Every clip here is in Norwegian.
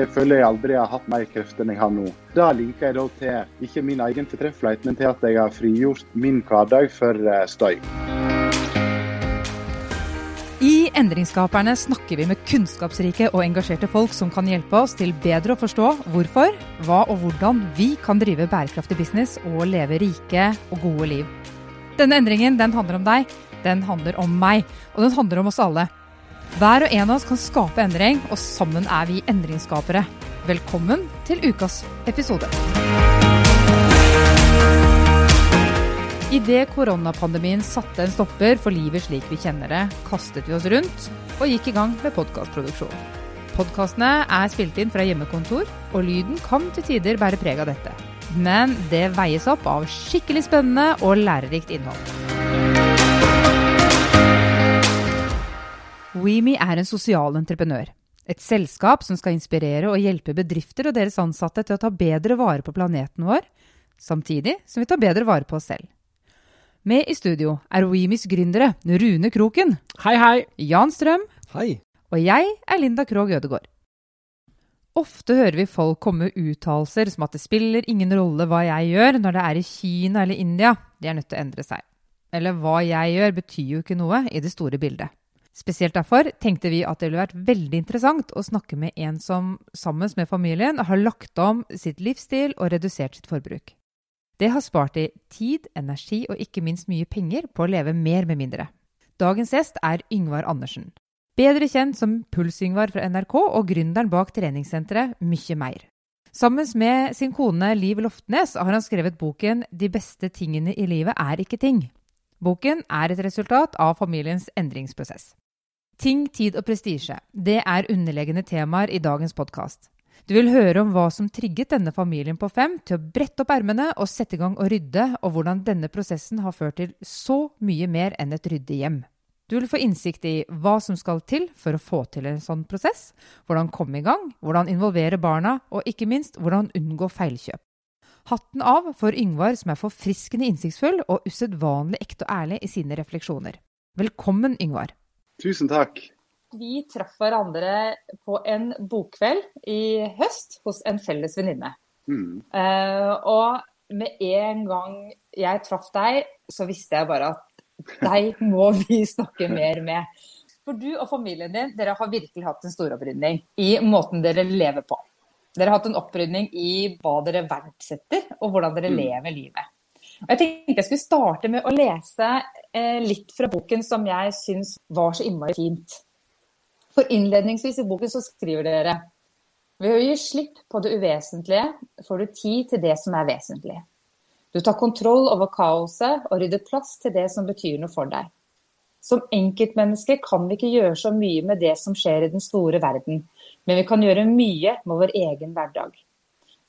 jeg føler jeg aldri har hatt mer krefter enn jeg har nå. Det linker jeg da til ikke min egen fortreffelighet, men til at jeg har frigjort min hverdag for eh, støy. I Endringsskaperne snakker vi med kunnskapsrike og engasjerte folk som kan hjelpe oss til bedre å forstå hvorfor, hva og hvordan vi kan drive bærekraftig business og leve rike og gode liv. Denne endringen den handler om deg, den handler om meg, og den handler om oss alle. Hver og en av oss kan skape endring, og sammen er vi endringsskapere. Velkommen til ukas episode. Idet koronapandemien satte en stopper for livet slik vi kjenner det, kastet vi oss rundt og gikk i gang med podkastproduksjon. Podkastene er spilt inn fra hjemmekontor, og lyden kan til tider bære preg av dette. Men det veies opp av skikkelig spennende og lærerikt innhold. WeMe er en sosial entreprenør. Et selskap som skal inspirere og hjelpe bedrifter og deres ansatte til å ta bedre vare på planeten vår, samtidig som vi tar bedre vare på oss selv. Med i studio er WeMes gründere Rune Kroken, Hei, hei. Jan Strøm Hei. og jeg er Linda Krogh Ødegård. Ofte hører vi folk komme med uttalelser som at det spiller ingen rolle hva jeg gjør når det er i Kina eller India, de er nødt til å endre seg. Eller hva jeg gjør betyr jo ikke noe i det store bildet. Spesielt derfor tenkte vi at det ville vært veldig interessant å snakke med en som sammen med familien har lagt om sitt livsstil og redusert sitt forbruk. Det har spart de tid, energi og ikke minst mye penger på å leve mer med mindre. Dagens gjest er Yngvar Andersen. Bedre kjent som Puls-Yngvar fra NRK og gründeren bak treningssenteret Mykje Meir. Sammen med sin kone Liv Loftnes har han skrevet boken 'De beste tingene i livet er ikke ting'. Boken er et resultat av familiens endringsprosess. Ting, tid og prestisje. Det er underliggende temaer i dagens podkast. Du vil høre om hva som trigget denne familien på fem til å brette opp ermene og sette i gang å rydde, og hvordan denne prosessen har ført til så mye mer enn et ryddig hjem. Du vil få innsikt i hva som skal til for å få til en sånn prosess, hvordan komme i gang, hvordan involvere barna, og ikke minst hvordan unngå feilkjøp. Hatten av for Yngvar som er forfriskende innsiktsfull og usedvanlig ekte og ærlig i sine refleksjoner. Velkommen, Yngvar. Tusen takk. Vi traff hverandre på en bokkveld i høst hos en felles venninne. Mm. Uh, og med en gang jeg traff deg, så visste jeg bare at deg må vi snakke mer med. For du og familien din dere har virkelig hatt en storopprydning i måten dere lever på. Dere har hatt en opprydning i hva dere verdsetter, og hvordan dere Mm. lever livet. Jeg tenkte jeg skulle starte med å lese eh, litt fra boken som jeg syns var så innmari fint. For innledningsvis i boken så skriver dere ved å gi slipp på det uvesentlige får du tid til det som er vesentlig. Du tar kontroll over kaoset og rydder plass til det som betyr noe for deg. Som enkeltmennesker kan vi ikke gjøre så mye med det som skjer i den store verden, men vi kan gjøre mye med vår egen hverdag.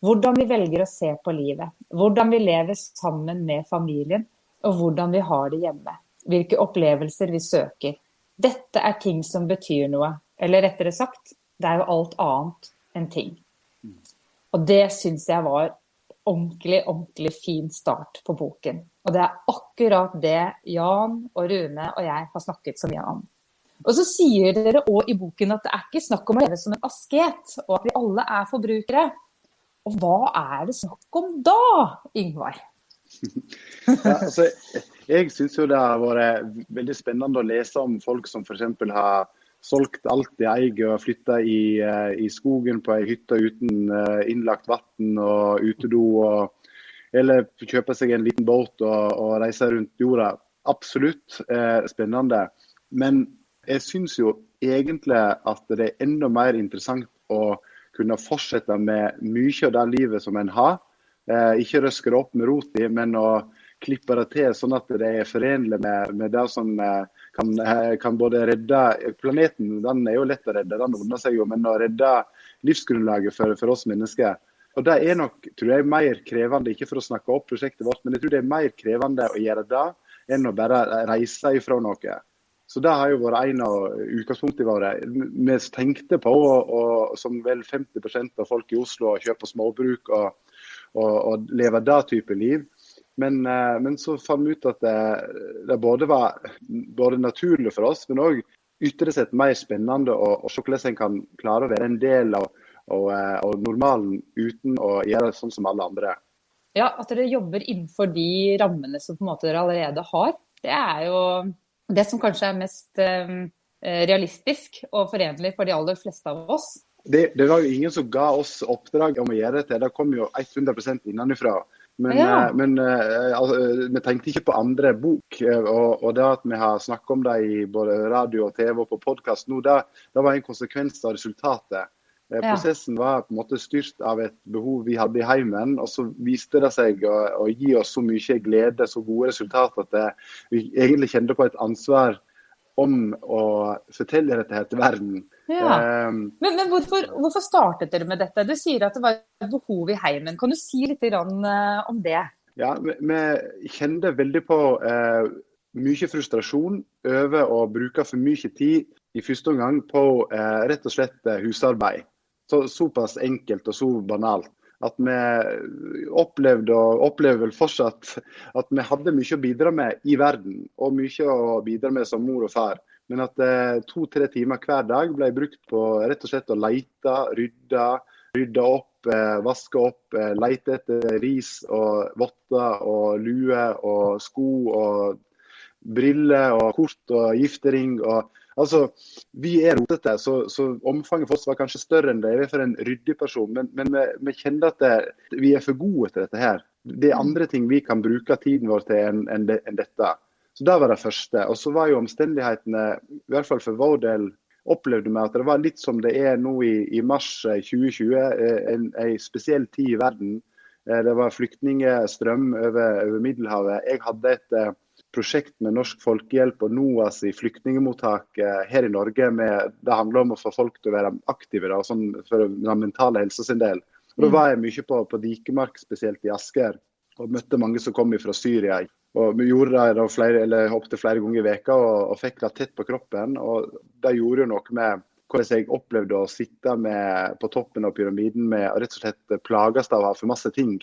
Hvordan vi velger å se på livet, hvordan vi lever sammen med familien, og hvordan vi har det hjemme. Hvilke opplevelser vi søker. Dette er ting som betyr noe. Eller rettere sagt, det er jo alt annet enn ting. Og det syns jeg var ordentlig, ordentlig fin start på boken. Og det er akkurat det Jan og Rune og jeg har snakket så mye om. Og så sier dere òg i boken at det er ikke snakk om å leve som en asket, og at vi alle er forbrukere. Og hva er det snakk om da, Yngvar? Ja, altså, jeg syns jo det har vært veldig spennende å lese om folk som f.eks. har solgt alt de eier og flytta i, eh, i skogen på ei hytte uten eh, innlagt vann og utedo. Og, eller kjøpe seg en liten båt og, og reise rundt jorda. Absolutt eh, spennende. Men jeg syns jo egentlig at det er enda mer interessant å kunne fortsette med mye av det livet som en har. Eh, ikke røske det opp med rot men å klippe det til sånn at det er forenlig med, med det som eh, kan, eh, kan både redde Planeten den er jo lett å redde, den ordner seg jo, men å redde livsgrunnlaget for, for oss mennesker. Og Det er nok tror jeg, mer krevende, ikke for å snakke opp prosjektet vårt, men jeg tror det er mer krevende å gjøre det enn å bare reise ifra noe. Så Det har jo vært en av utgangspunktene våre. Vi tenkte på, og, og, som vel 50% av folk i Oslo, å kjøpe småbruk og, og, og leve det type liv. Men, eh, men, så fant vi ut at det, det både var både naturlig for oss, men òg ytre sett mer spennende å se hvordan en kan klare å være en del av, og, eh, og normalen uten å gjøre det sånn som alle andre. Ja, at dere jobber innenfor de rammene som dere allerede har. Det er jo det som kanskje er mest eh, realistisk og forenlig for de aller fleste av oss. Det, det, var jo ingen som ga oss oppdrag om å gjøre dette. Det kom jo 100 innenfra. Men, Ja. eh, men altså, vi tenkte ikke på andre bok. Og, og det at vi har snakket om det i både radio og TV og på podkast nå, det, det var en konsekvens av resultatet. Eh. Prosessen var på en måte styrt av et behov vi hadde i heimen, og så viste det seg å, å gi oss så mye glede, så gode resultater, at det, vi egentlig kjente på et ansvar om å fortelle dette her til verden. Ja. Um, Men, men hvorfor, hvorfor startet dere med dette? Du sier at det var et behov i heimen. Kan du si litt eh, om det? Ja, vi, vi kjente veldig på uh, mye frustrasjon over å bruke for mye tid i første omgang på uh, rett og slett husarbeid. Så, såpass enkelt og så banalt. At vi opplevde og opplever vel fortsatt at vi hadde mye å bidra med i verden, og mye å bidra med som mor og far. Men at eh, to-tre timer hver dag ble brukt på rett og slett å lete, rydde, rydde opp, eh, vaske opp, eh, lete etter ris og votter og lue og sko og briller og kort og giftering. og Altså, Vi er rotete, så, så omfanget for oss var kanskje større enn det er for en ryddig person. Men, men vi, vi kjenner at det, vi er for gode til dette her. Det er andre ting vi kan bruke tiden vår til enn en, en dette. Så Det var det første. Og så var jo omstendighetene, i hvert fall for vår del, opplevde vi at det var litt som det er nå i, i mars 2020. eh, En, en spesiell tid i verden. Eh, Det var flyktningstrøm over, over Middelhavet. Jeg hadde et eh, prosjekt med Norsk Folkehjelp og NOAS i flyktningmottak her i Norge. Med, det handler om å få folk til å være aktive da, sånn for den mentale helsa sin del. Og Da var jeg mye på, på Dikemark, spesielt i Asker, og møtte mange som kom fra Syria. Og Vi gjorde det flere, eller opptil flere ganger i veka og, og fikk det tett på kroppen. og Det gjorde jo noe med hvordan jeg opplevde å sitte med, på toppen av pyramiden med rett og slett plages av å ha for masse ting.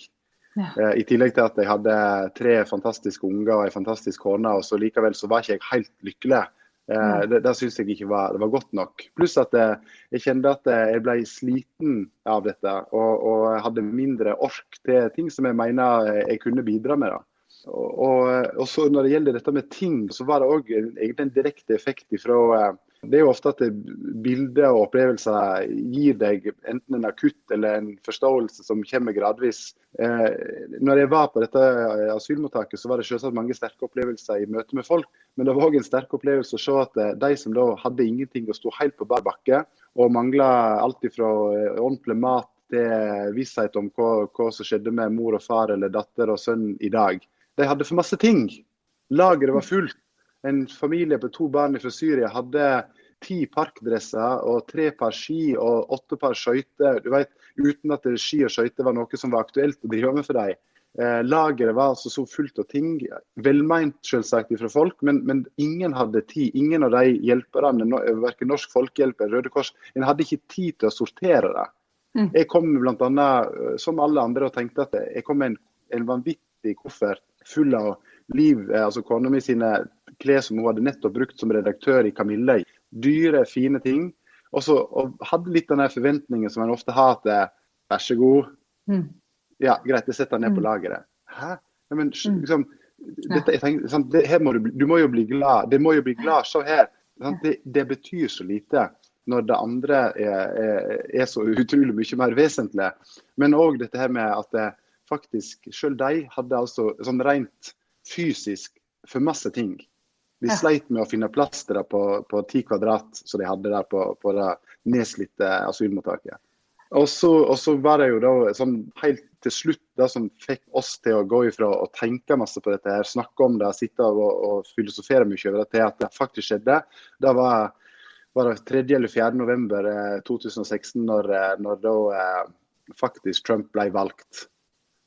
Ja. Eh, I tillegg til at jeg hadde tre fantastiske unger og ei fantastisk kone, og så likevel så var ikke jeg helt lykkelig. Eh, det det syns jeg ikke var, det var godt nok. Pluss at jeg, jeg kjente at eh, jeg ble sliten av dette, og, og jeg hadde mindre ork til ting som jeg mener eh, jeg kunne bidra med. da. Og, og, og så Når det gjelder dette med ting, så var det òg egentlig en direkte effekt ifra eh, Det er jo ofte at bilder og opplevelser gir deg enten en akutt eller en forståelse som kommer gradvis. Eh, når jeg var på dette asylmottaket, så var det selvsagt mange sterke opplevelser i møte med folk. Men det var òg en sterk opplevelse å se at eh, de som da hadde ingenting og sto helt på bar bakke, og mangla alt fra eh, ordentlig mat til visshet om hva, hva som skjedde med mor og far eller datter og sønn i dag. De hadde for masse ting. Lageret var fullt. En familie på to barn fra Syria hadde ti parkdresser og tre par ski og åtte par skøyter. Du vet, uten at ski og skøyter var noe som var aktuelt å drive med for dem. Eh, lageret var altså så fullt av ting. Velmeint selvsagt fra folk, men, men ingen hadde tid. Ingen av de hjelperne, verken Norsk Folkehjelp eller Røde Kors, en hadde ikke tid til å sortere det. Mm. Jeg kom bl.a. eh, som alle andre, og tenkte at jeg kom med en, en vanvittig koffert full av Liv, eh, altså kona mi sine klær som hun hadde nettopp brukt som redaktør i Kamille. Dyre, fine ting. Og så og hadde litt den forventningen som en ofte har til vær så god, Mm. ja, greit, jeg setter den ned på Mm. lageret. Hæ? Ja, men Mm. liksom, dette, tenker, sant, det, her må du, du må jo bli glad. Det må jo bli glad. Se her. Det, det betyr så lite når det andre er, er, er så utrolig mye mer vesentlig. Men òg dette her med at det faktisk, selv de hadde altså sånn rent fysisk for masse ting. De sleit med å finne plass til på, på 10 kvadrat som de hadde der på, på det nedslitte asylmottaket. Og så, og så var det jo da sånn helt til slutt det som fikk oss til å gå ifra å tenke masse på dette, her, snakke om det, sitte og, og filosofere mye over det, til at det faktisk skjedde. Det var, var det 3. eller 4. november eh, 2016, når, eh, når da eh, faktisk Trump ble valgt.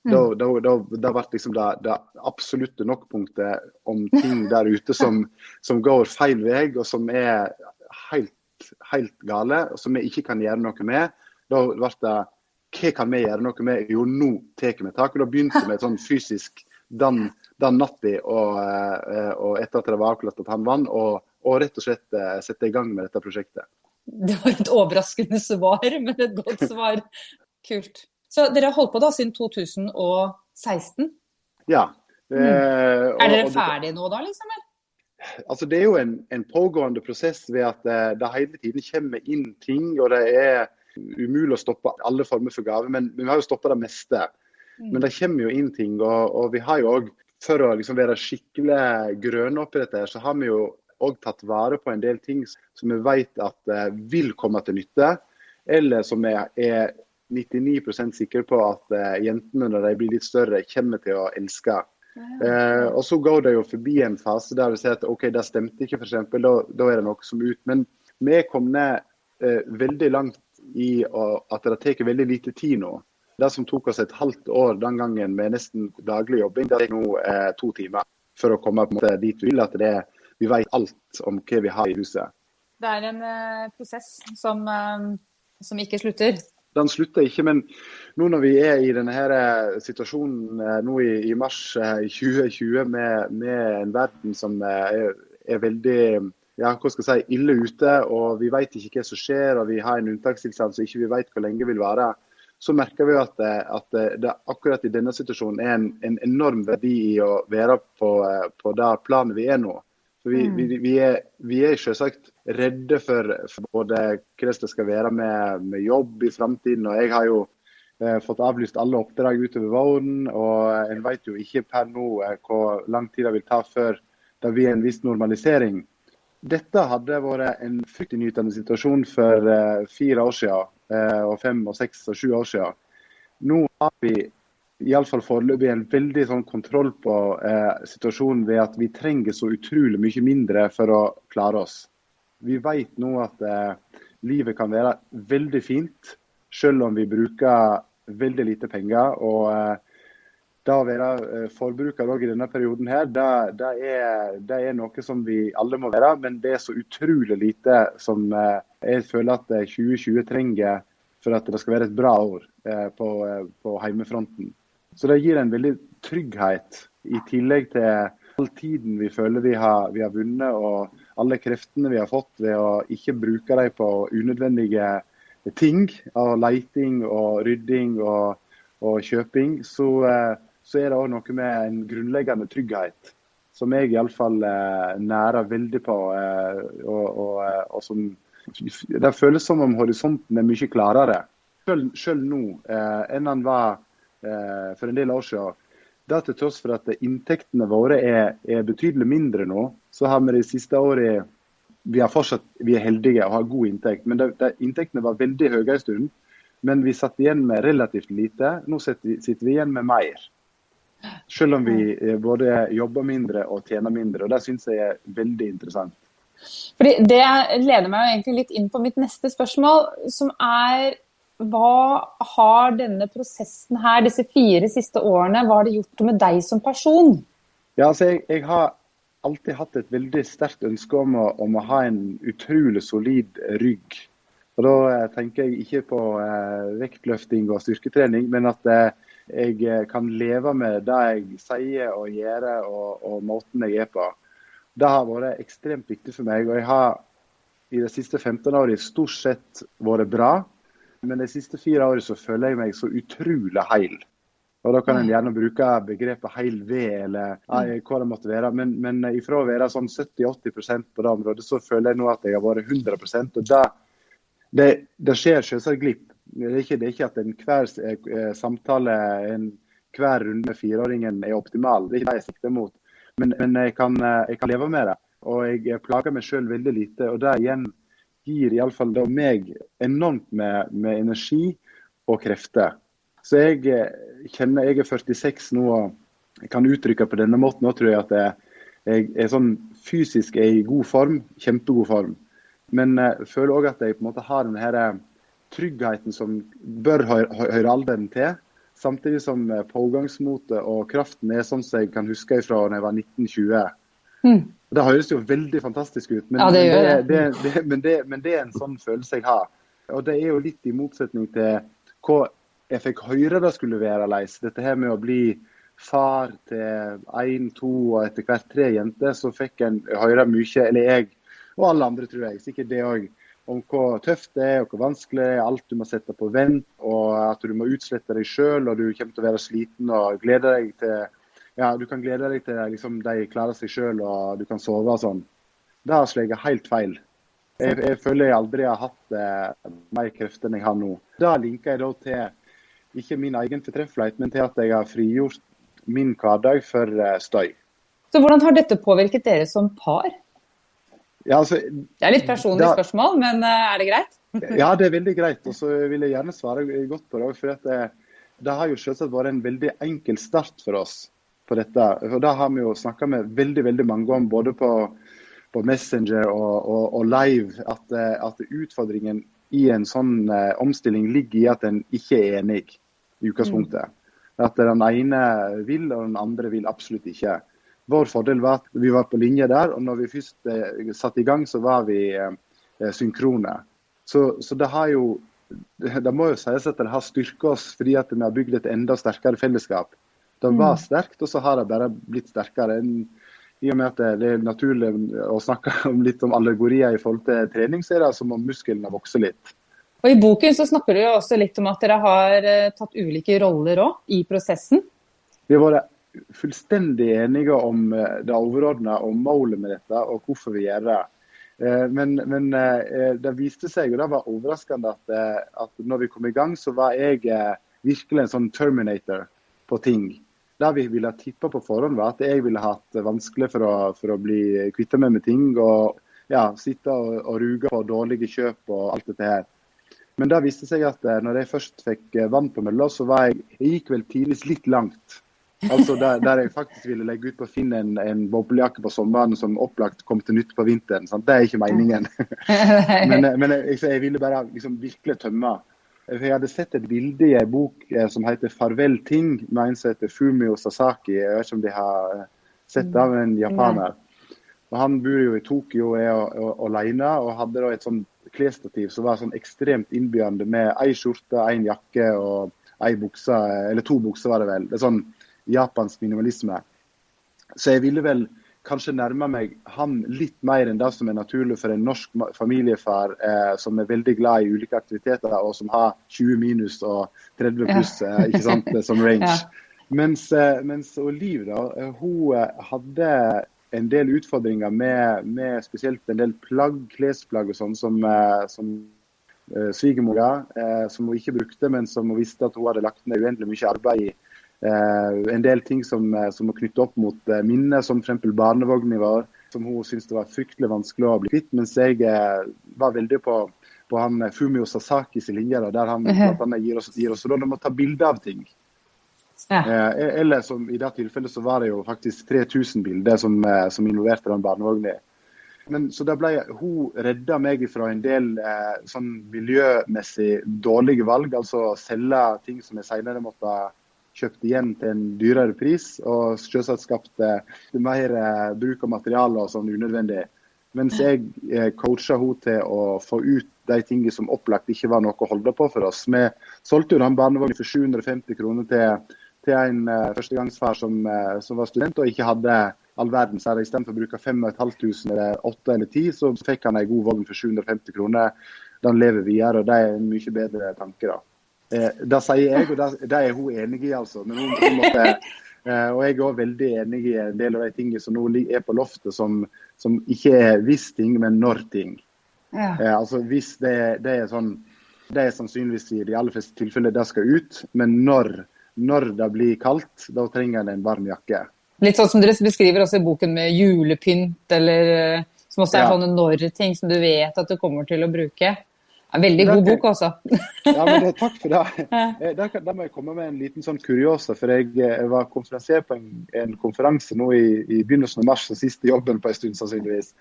Da, da, da, da ble liksom det, det absolutte nok-punktet om ting der ute som, som går feil vei, og som er helt, helt gale, og som vi ikke kan gjøre noe med. Da ble det hva kan vi gjøre noe med? Jo, nå tar vi tak. Og Da begynte vi sånn fysisk den, den natta og, eh, og etter at det var avklart at han vant, og, og rett og slett eh, sette i gang med dette prosjektet. Det var et overraskende svar, men et godt svar. Kult. Så dere har holdt på da siden 2016? Ja. Mm. Eh, er dere ferdige nå da, liksom? Altså, det er jo en, en pågående prosess ved at det, det, hele tiden kommer inn ting. Og det er umulig å stoppe alle former for gaver, men, men vi har jo stoppa det meste. Mm. Men det kommer jo inn ting. Og, og vi har jo òg, for å liksom være skikkelig grønne oppi dette, så har vi jo òg tatt vare på en del ting som vi vet at uh, vil komme til nytte. Eller som er, er 99% sikre på at uh, jentene når de blir litt større, kommer til å elske. Uh, og så går det jo forbi en fase der vi ser at OK, det stemte ikke, f.eks. Da, da er det noe som ut. Men vi er kommet veldig langt i at det tar veldig lite tid nå. Det som tok oss et halvt år den gangen med nesten daglig jobbing, det tar nå eh, to timer for å komme på en måte dit vi vil. At det, vi vet alt om hva vi har i huset. Det er en eh, prosess som, eh, som, ikke slutter? Den slutter ikke, men nå når vi er i denne her eh, situasjonen eh, nå i, i mars 2020 eh, med, med, en verden som er, er veldig ja, hva skal jeg si, ille ute, og vi vet ikke hva som skjer, og vi har en unntakstilstand som ikke vi vet hvor lenge vil vare så merker vi at, at det akkurat i denne situasjonen er en, en enorm verdi i å være på, på det planet vi er nå. For vi, mm. vi, vi, er, vi er selvsagt redde for, for både hvordan det skal være med, med jobb i framtiden. Og jeg har jo eh, fått avlyst alle oppdrag utover våren, og en vet jo ikke per nå eh, hvor lang tid det vil ta før det blir en viss normalisering. Dette hadde vært en fryktinngytende situasjon for eh, fire år siden. Eh, og fem og seks og sju år siden. Nå har vi iallfall foreløpig en veldig sånn kontroll på eh, situasjonen ved at vi trenger så utrolig mye mindre for å klare oss. Vi vet nå at eh, livet kan være veldig fint, selv om vi bruker veldig lite penger. og eh, det å være eh, forbruker i denne perioden, her, det, det, er, det, er, noe som vi alle må være. Men det er så utrolig lite som eh, jeg føler at 2020 eh, trenger for at det skal være et bra år på, på heimefronten. Så det gir en veldig trygghet, i tillegg til all tiden vi føler vi har, vi har vunnet, og alle kreftene vi har fått ved å ikke bruke dem på unødvendige ting, av leiting og rydding og, og kjøping. så så er det òg noe med en grunnleggende trygghet som jeg iallfall eh, nærer veldig på. Eh, og, og, eh, og som, det føles som om horisonten er mye klarere, selv nå, eh, enn den var eh, for en del år siden. Det til tross for at inntektene våre er, er betydelig mindre nå, så har vi de siste årene vi, er fortsatt, vi er heldige og har god inntekt. Men det, det, inntektene var veldig høye en stund. Men vi satt igjen med relativt lite. Nå sitter sitter vi igjen med mer. Selv om vi eh, både jobber mindre og tjener mindre. og Det syns jeg er veldig interessant. Fordi Det leder meg egentlig litt inn på mitt neste spørsmål, som er hva har denne prosessen her, disse fire siste årene, hva har det gjort med deg som person? Ja, altså jeg, jeg har alltid hatt et veldig sterkt ønske om å, om å, ha en utrolig solid rygg. Og Da eh, tenker jeg ikke på eh, vektløfting og styrketrening, men at eh, jeg eh, kan leve med det jeg sier og gjør og, og, måten jeg er på. Det har vært ekstremt viktig for meg. og jeg har i de siste 15 årene stort sett vært bra. Men de siste fire årene så føler jeg meg så utrolig heil. Og Da kan en gjerne bruke begrepet heil ved, eller nei, hva det måtte være. Men, men ifra å være sånn 70-80% på det området, så føler jeg nå at jeg har vært 100% og det, det, det skjer selvsagt glipp. Det er ikke, det er ikke at enhver eh, samtale, hver runde med fireåringen er optimal. Det er ikke det jeg sikter mot. Men, men jeg, kan, eh, jeg, kan, leve med det. Og jeg plager meg sjøl veldig lite. Og det igjen gir iallfall meg enormt med, med, energi og krefter. Så jeg eh, kjenner Jeg er 46 nå og kan uttrykke på denne måten nå, tror jeg at jeg, jeg er sånn fysisk er i god form. Kjempegod form. Men jeg føler òg at jeg på en måte har denne her tryggheten som bør høre alderen til. Samtidig som eh, pågangsmotet og kraften er sånn som jeg kan huske fra da jeg var 1920. Mm. Det høres jo veldig fantastisk ut, men, ja, det det, det, men, men, det, er en sånn følelse jeg har. Og det er jo litt i motsetning til hva jeg fikk høre det skulle være leis. Dette her med å bli far til én, to og etter hvert tre jenter, så fikk en høre mye, eller jeg og alle andre, tror jeg, sikkert det òg, om hvor tøft det er og hvor vanskelig det er, alt du må sette på vent, og at du må utslette deg sjøl og du kommer til å være sliten og glede deg til ja, du kan glede deg til liksom, de klarer seg sjøl og du kan sove og sånn. Det har slått helt feil. Jeg, jeg, føler jeg aldri har hatt eh, mer krefter enn jeg har nå. Da linker jeg da til ikke min egen fortreffelighet, men til at jeg har frigjort min hverdag for eh, støy. Så Hvordan har dette påvirket dere som par? Ja, altså, det er litt personlig da, spørsmål, men uh, er det greit? ja, det er veldig greit. Og så vil jeg gjerne svare godt på det. For det, det har jo selvsagt vært en veldig enkel start for oss på dette. Og Da har vi jo snakka med veldig veldig mange om, både på, på Messenger og, og, og live, at, at, utfordringen i en sånn uh, omstilling ligger i at en ikke er enig i utgangspunktet. Mm. At den ene vil, og den andre vil absolutt ikke. Vår fordel var at vi var på linje der, og når vi først eh, satte i gang, så var vi eh, synkrone. Så, så, det har jo det må jo sies at det har styrket oss fordi at vi har bygd et enda sterkere fellesskap. Det var mm. sterkt, og så har det bare blitt sterkere. enn I og med at det er naturlig å snakke om litt om allegorier i forhold til trening, så er det som om musklene vokser litt. Og I boken så snakker du jo også litt om at dere har eh, tatt ulike roller òg i prosessen. Vi har vært fullstendig enige om eh, det overordna og målet med dette, og hvorfor vi gjør det. Eh, men, men det viste seg, og det var overraskende, at, at når vi kom i gang, så var jeg virkelig en sånn terminator på ting. Det vi ville tippa på forhånd, var at jeg ville hatt vanskelig for å, for å bli kvitta meg med ting. Og ja, sitte og, og ruge på dårlige kjøp og alt dette her. Men det viste seg at når jeg først fikk vann på mølla, så var jeg Jeg gikk vel tidvis litt langt. Altså der, der, jeg faktisk ville legge ut på å finne en, en boblejakke på sommeren som opplagt kom til nytte på vinteren. Sant? Det er ikke meningen. men, men jeg, jeg, ville bare liksom virkelig tømme. Jeg hadde sett et bilde i en bok eh, som heter 'Farvel ting', med en som heter Fumio Sasaki. Jeg vet ikke om de har eh, sett det av en japaner. Og Han bor jo i Tokyo og er alene, og hadde da et sånn klesstativ som var sånn ekstremt innbydende med ei skjorte, en jakke og ei bukse, eller to bukser var det vel. Det er sånn japansk minimalisme. Så jeg ville vel kanskje nærmer meg han litt mer enn det som er naturlig for en norsk familiefar eh, som er veldig glad i ulike aktiviteter, og som har 20 minus og 30 pluss eh, ikke sant, som range. Ja. Mens, eh, mens Oliv da, eh, hun eh, hadde en del utfordringer med, med, spesielt en del plagg, klesplagg og sånn, som, eh, som svigermora, som hun ikke brukte, men som hun visste at hun hadde lagt ned uendelig mye arbeid i Eh, en del ting som, eh, som må knytte opp mot eh, minner, som f.eks. barnevogner var, som hun syntes det var fryktelig vanskelig å bli kvitt. Mens jeg var veldig på, på han Fumio Sasaki sin linje, der han, han gir oss, gir oss råd om å ta bilde av ting. Ja. eller som i det tilfellet så var det jo faktisk 3000 bilder som, som involverte den barnevogna. Men, så da ble Hun redda meg fra en del eh, sånn miljømessig dårlige valg. Altså selge ting som jeg senere måtte kjøpt igjen til en dyrere pris, og selvsagt skapt mer eh, bruk av materialer og sånn unødvendig. Mens jeg eh, coacha henne til å få ut de tingene som opplagt ikke var noe å holde på for oss. Vi solgte jo den barnevognen for 750 kroner til, til en uh, førstegangsfar som, som, var student og ikke hadde all verden. Så istedenfor å bruke 5500 eller 8 eller 10, så fikk han en god vogn for 750 kroner. Den lever videre, og det er en mye bedre tanke. da. Eh, det sier jeg, og det, er hun enig i, altså. Men hun, hun måtte, eh, og jeg er òg veldig enig i en del av de tingene som nå er på loftet, som, som ikke er hvis ting, men når ting. Ja. Eh, altså hvis det, det, er sånn Det er sannsynligvis i de aller fleste tilfeller det skal ut, men når, når det blir kaldt, da trenger en en varm jakke. Litt sånn som dere beskriver også i boken med julepynt, eller eh, som også er ja. sånne når-ting som du vet at du kommer til å bruke. En veldig god bok, altså. ja, men det, Takk for det. Da der, der, må jeg komme med en liten sånn kuriosa. for Jeg, eh, jeg var konferansier på en, en, konferanse nå i, i, begynnelsen av mars, den siste jobben på en stund sannsynligvis.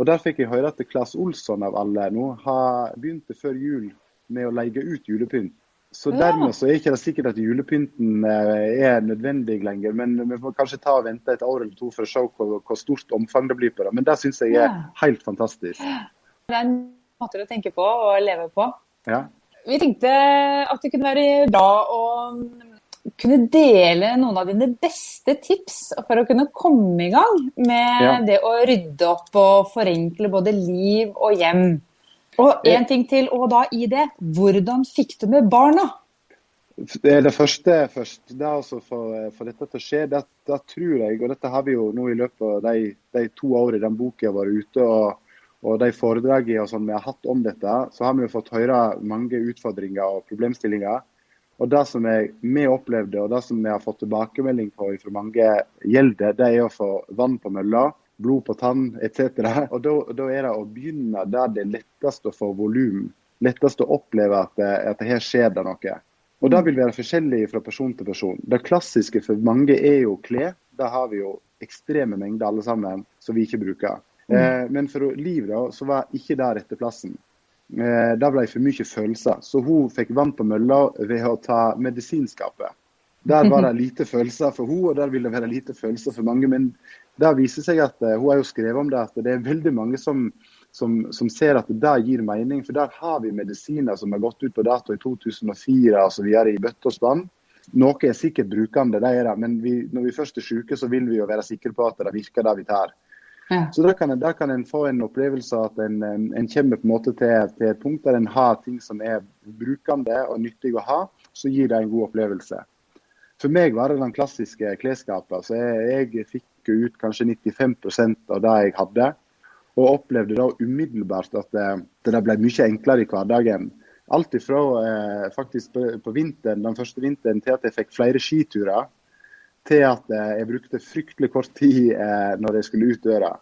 Og Der fikk jeg høre at Claes Olsson av alle nå har begynt før jul med å leie ut julepynt. Så dermed så er ikke det sikkert at julepynten eh, er nødvendig lenger. Men vi får kanskje ta og vente et år eller to for å se hvor, hvor stort omfang det blir på det. Men det syns jeg er helt fantastisk. Det er måter å tenke på og leve på. Ja. Vi tenkte at det kunne være bra å kunne dele noen av dine beste tips for å kunne komme i gang med ja. det å rydde opp og forenkle både liv og hjem. Og en ting til, og da i det, hvordan fikk du med barna? Det første først. Det altså for, for, dette til å skje, det, det, tror jeg, og dette har vi jo nå i løpet av de, de to årene den boka har vært ute, og, og de foredragene sånn vi har hatt om dette, så har vi jo fått høre mange utfordringer og problemstillinger. Og Det som jeg, vi opplevde, og det som vi har fått tilbakemelding på fra mange gjelder, det er å få vann på mølla, blod på tann etc. Og Da er det å begynne der det er lettest å få volum. Lettest å oppleve at, at her skjer det noe. Og Det vil være forskjellig fra person til person. Det klassiske for mange er jo klær. Da har vi jo ekstreme mengder alle sammen som vi ikke bruker. Mm. Eh, men for Liv da, så var ikke det rette plassen. Eh, det ble for mye følelser. Så hun fikk vann på mølla ved å ta medisinskapet. Der var det lite følelser for hun, og der vil det være lite følelser for mange. Men det viser seg at eh, hun har jo skrevet om det, at det er veldig mange som som, som, ser at det gir mening. For der har vi medisiner som har gått ut på dato i 2004 osv. i bøtte og spann. Noe er sikkert brukende, det er det, men vi, når vi først er syke, så vil vi jo være sikre på at det virker det vi tar. Ja. Så da kan, en, da kan en få en opplevelse av at en, en kommer på en måte til, til, et punkt der en har ting som er brukende og nyttig å ha, så gir det en god opplevelse. For meg var det den klassiske klesskapet. Så jeg, jeg fikk ut kanskje 95% av det jeg hadde. Og opplevde da umiddelbart at det, det ble mye enklere i hverdagen. Alt ifra eh, faktisk på, på, vinteren, den første vinteren til at jeg fikk flere skiturer, til at eh, jeg brukte fryktelig kort tid eh, når jeg skulle ut døra.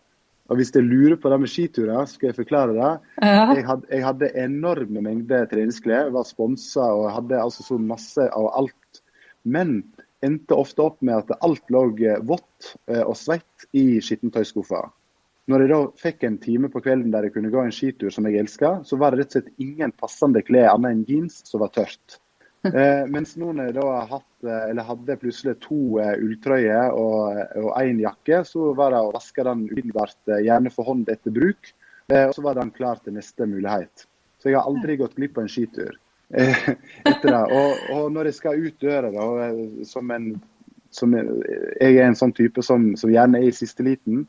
Og Hvis jeg lurer på det med skiturer, skal jeg forklare det. Ja. Jeg, hadde, jeg, hadde, enorme mengder treningsklær, var sponsa og hadde altså så masse av alt. Men endte ofte opp med at alt lå vått eh, og svett i skittentøyskuffa. Når jeg da fikk en time på kvelden der jeg kunne gå en skitur som jeg elska, så var det rett og slett ingen passende klær annet enn jeans som var tørt. Eh, mens jeg da hatt, eh, hadde plutselig to eh, ulltrøyer og én jakke, så var det å vaske den umiddelbart, eh, gjerne for hånd etter bruk. Eh, og så var den klar til neste mulighet. Så jeg har aldri gått glipp av en skitur eh, etter det. Og, og, når jeg skal ut døra, da, som en som jeg er en sånn type som, som gjerne er i siste liten,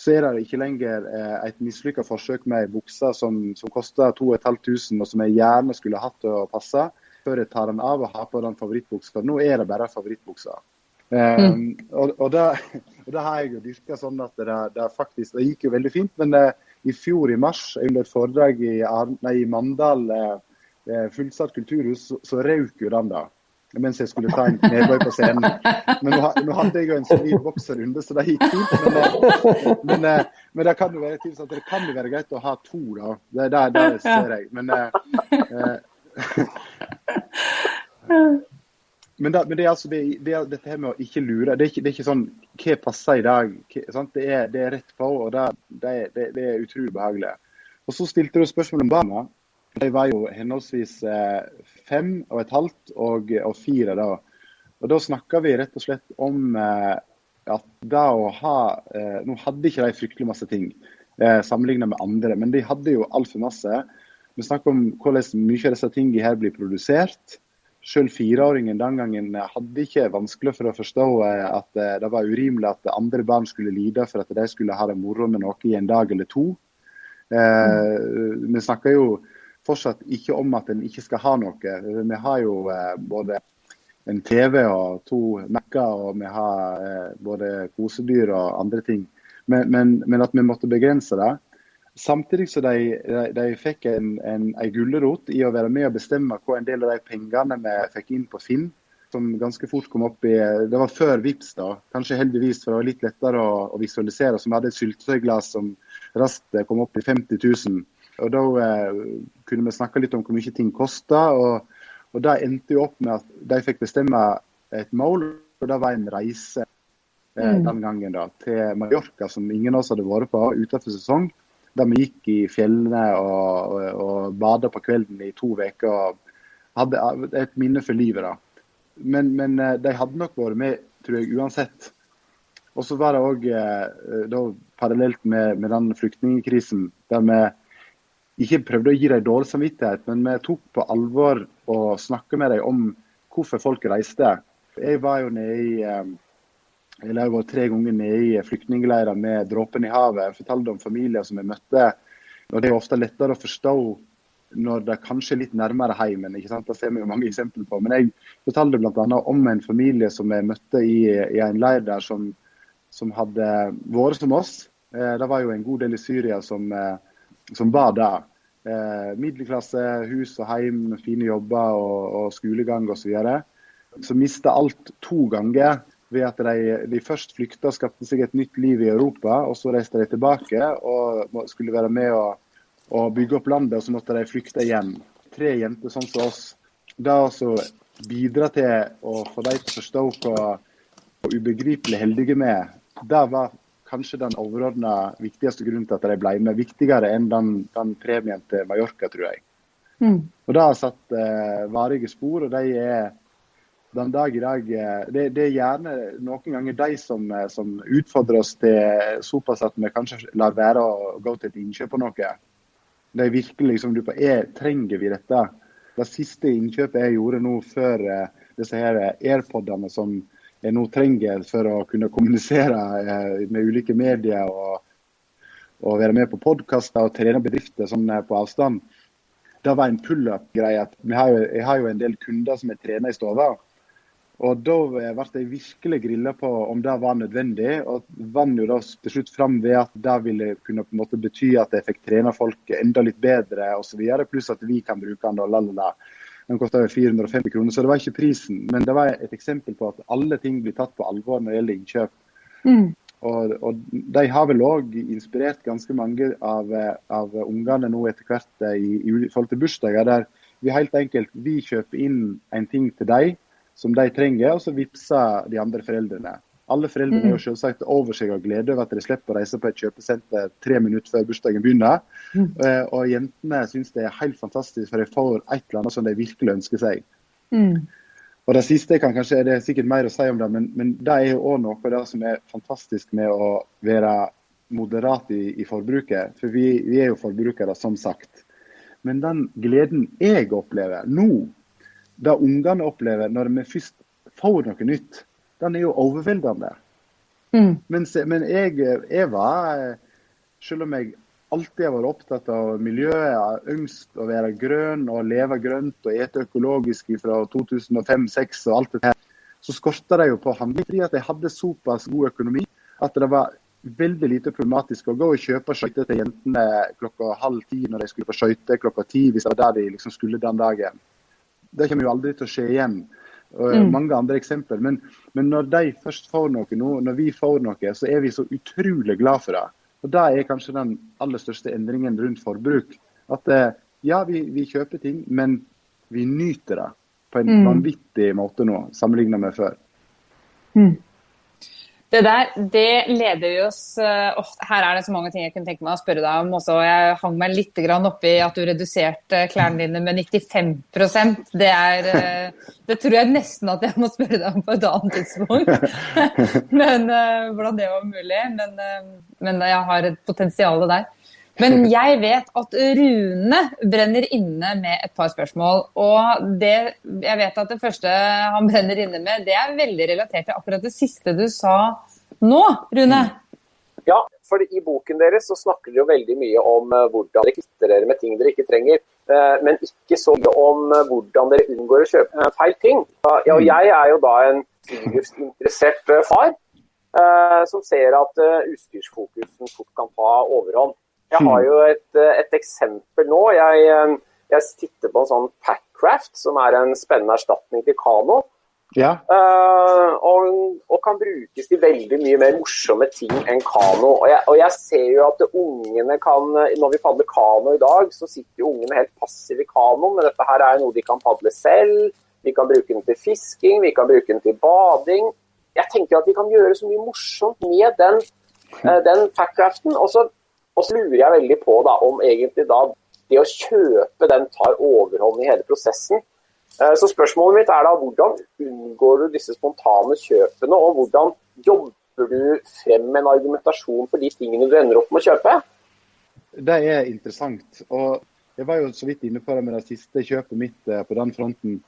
så er det ikke lenger eh, et mislykka forsøk med ei bukse som, som koster 2500 og som jeg gjerne skulle hatt og passe, før jeg tar den av og har på den favorittbuksa. Nå er det bare favorittbuksa. Eh, mm. og, og, det, og, det, har jeg jo dyrka sånn at det, det, faktisk Det gikk jo veldig fint, men det, eh, i fjor i mars, under et foredrag i, nei, i Mandal, eh, eh fullsatt kulturhus, så, så røk jo den da mens jeg skulle ta en knebøy på scenen. Men nå, nå hadde jeg jo en solid bokserunde, så det gikk fint. Men, men, men, det kan jo være at det kan jo være greit å ha to, da. Det, det, det ser jeg. Men, men, det, men det er altså det, det dette her med å ikke lure. Det er ikke, er ikke sånn hva passer i dag. Det, er, det, er, rett på, og det, er utrolig behagelig. Og Så stilte du spørsmål om barna. De var jo henholdsvis eh, fem og et halvt og, og fire da. Og Da snakka vi rett og slett om eh, at det å ha eh, Nå hadde ikke de fryktelig masse ting eh, sammenlignet med andre, men de hadde jo altfor masse. Vi snakker om hvordan mye av disse tingene her blir produsert. Selv fireåringen den gangen hadde ikke vanskelig for å forstå eh, at eh, det var urimelig at andre barn skulle lide for at de skulle ha det moro med noe i en dag eller to. Eh, vi snakker jo fortsatt ikke om at en ikke skal ha noe. Vi har jo både en TV og to Mac-er, og vi har både kosedyr og andre ting. Men, men, men, at vi måtte begrense det. Samtidig så de, de, de fikk en, en, en gulrot i å være med og bestemme hva en del av de pengene vi fikk inn på Finn, som ganske fort kom opp i Det var før Vips da, kanskje heldigvis, for det var litt lettere å, å visualisere. vi hadde et syltetøyglass som raskt kom opp i 50 000. Og Da eh, kunne vi snakke litt om hvor mye ting kosta. Og, og det endte jo opp med at de fikk bestemme et mål, og det var en reise eh, mm. den gangen da, til Mallorca, som ingen av oss hadde vært på utenfor sesong. Der vi gikk i fjellene og, og, og bada på kvelden i to uker. Hadde et minne for livet. da. Men, men, eh, de hadde nok vært med, tror jeg, uansett. Og så var det òg eh, parallelt med, med den flyktningkrisen, der vi ikke prøvde å gi dem dårlig samvittighet, men vi tok på alvor å snakke med dem om hvorfor folk reiste. Jeg var jo nede i jeg har vært tre ganger nede i flyktningleirer med dråpen i havet. Jeg fortalte om familier som jeg møtte Og Det er ofte lettere å forstå når det er kanskje litt nærmere heimen. ikke sant? Det ser vi jo mange eksempler på. Men jeg fortalte bl.a. om en familie som jeg møtte i, i en leir der, som, som, hadde vært som oss. Eh, det var jo en god del i Syria som, eh, som var der. Eh, middelklasse, hus og heim, fine jobber og, og skolegang osv. Som mista alt to ganger ved at de, de først flykta og skapte seg et nytt liv i Europa, og så reiste de tilbake og skulle være med å, og bygge opp landet, og så måtte de flykte igjen. Tre jenter sånn som oss. Det å bidra til å få dem til å forstå hvor, hvor ubegripelig heldige vi er, det var kanskje den overordna viktigste grunnen til at de ble med. Viktigere enn den, den premien til Mallorca, tror jeg. Mm. Og Det har satt eh, varige spor, og de er den dag i dag eh, det, det, er gjerne noen ganger de som, eh, som, utfordrer oss til såpass at vi kanskje lar være å gå til et innkjøp på noe. Det er virkelig liksom, du på, er, Trenger vi dette? Det siste innkjøpet jeg gjorde nå før disse her AirPodene som jeg nå trenger for å kunne kommunisere med ulike medier og, og være med på podkaster og trene bedrifter sånn på avstand, det var en pull-up-greie. Jeg har jo en del kunder som jeg trener i stua. Og Da ble jeg virkelig grilla på om det var nødvendig, og vant jo da til slutt fram ved at det ville kunne på en måte bety at jeg fikk trene folk enda litt bedre osv. Pluss at vi kan bruke den. da, lalala. Den kosta 450 kroner, så det var ikke prisen. Men det var et eksempel på at alle ting blir tatt på alvor når det gjelder innkjøp. Mm. Og, og, De har vel òg inspirert ganske mange av, av ungene nå etter hvert i, i forhold til bursdager, der vi helt enkelt vi kjøper inn en ting til dem som de trenger, og så vippser de andre foreldrene. Alle foreldrene er mm. selvsagt over seg av glede over at de slipper å reise på et kjøpesenter tre minutter før bursdagen begynner. Mm. Eh, og jentene syns det er helt fantastisk, for de får et eller annet som de virkelig ønsker seg. Mm. Og Det siste kan kanskje, det er sikkert mer å si om det, men, men det er jo òg noe av det som er fantastisk med å være moderat i, i forbruket. For vi, vi, er jo forbrukere, som sagt. Men den gleden jeg opplever nå, det ungene opplever når vi først får noe nytt, den er jo overveldende. Mm. Mens, men jeg, jeg, var, selv om jeg alltid har vært opptatt av miljøet, ønsket å være grønn og leve grønt og ete økologisk fra 2005-2006 og alt det her, så skorta det jo på handling fordi at jeg hadde såpass god økonomi at det var veldig lite problematisk å gå og kjøpe skøyter til jentene klokka halv ti når de skulle på skøyter klokka ti, hvis det var der de liksom skulle den dagen. Det kommer jo aldri til å skje igjen. Og mm. mange andre eksempler. Men, men, når de først får noe nå, når vi får noe, så er vi så utrolig glad for det. Og Det er kanskje den aller største endringen rundt forbruk. At eh, ja, vi, vi kjøper ting, men vi nyter det på en mm. vanvittig måte nå, sammenlignet med før. Mm. Det der, det leder oss oh, Her er det så mange ting jeg kunne tenke meg å spørre deg om også. Jeg hang meg litt oppi at du reduserte klærne dine med 95% Det er eh, Det tror jeg nesten at jeg må spørre deg om på et annet tidspunkt. men uh, Hvordan det var mulig. Men, men jeg har et potensial der. Men jeg vet at Rune brenner inne med et par spørsmål. Og det, jeg vet at det første han brenner inne med, det er veldig relatert til akkurat det siste du sa nå, Rune. Ja, for i boken deres så snakker dere jo veldig mye om uh, hvordan dere kvitter dere med ting dere ikke trenger. Uh, men ikke så mye om uh, hvordan dere unngår å kjøpe feil ting. Og jeg er jo da en friluftsinteressert far som ser at utstyrsfokusen fort kan ta overhånd. Jeg har hmm. jo et, eh, et eksempel nå. Jeg, eh, jeg, titter på en sånn Packcraft, som er en spennende erstatning til kano. Ja. Uh, og, og, kan brukes til veldig mye mer morsomme ting enn kano. Og jeg, og jeg, ser jo at ungene kan Når vi padler kano i dag, så sitter jo ungene helt passive i kanoen. Men dette her er noe de kan padle selv. Vi kan bruke den til fisking, vi kan bruke den til bading. Jeg tenker at vi kan gjøre så mye morsomt med den, uh, den packraften. Og så og så lurer jeg veldig på da, om egentlig da det å kjøpe den tar overhånd i hele prosessen. Eh, så spørsmålet mitt er da hvordan unngår du disse spontane kjøpene, og hvordan jobber du frem en argumentasjon for de tingene du ender opp med å kjøpe? Det er interessant. og Jeg var jo så vidt inne på det med det siste kjøpet mitt eh, på den fronten.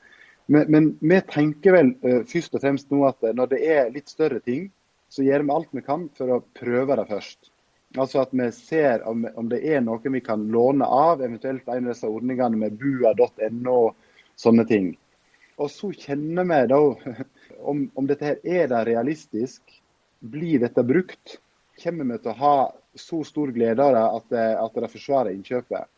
Men, men vi tenker vel uh, først og fremst nå at når det er litt større ting, så gjør vi alt vi kan for å prøve det først. Altså at vi ser om, om, det er noe vi kan låne av, eventuelt en av disse ordningene med bua.no, sånne ting. Og så kjenner vi da om, om dette her er det realistisk. Blir dette brukt? Kommer vi til å ha så stor glede av det at det, at det forsvarer innkjøpet?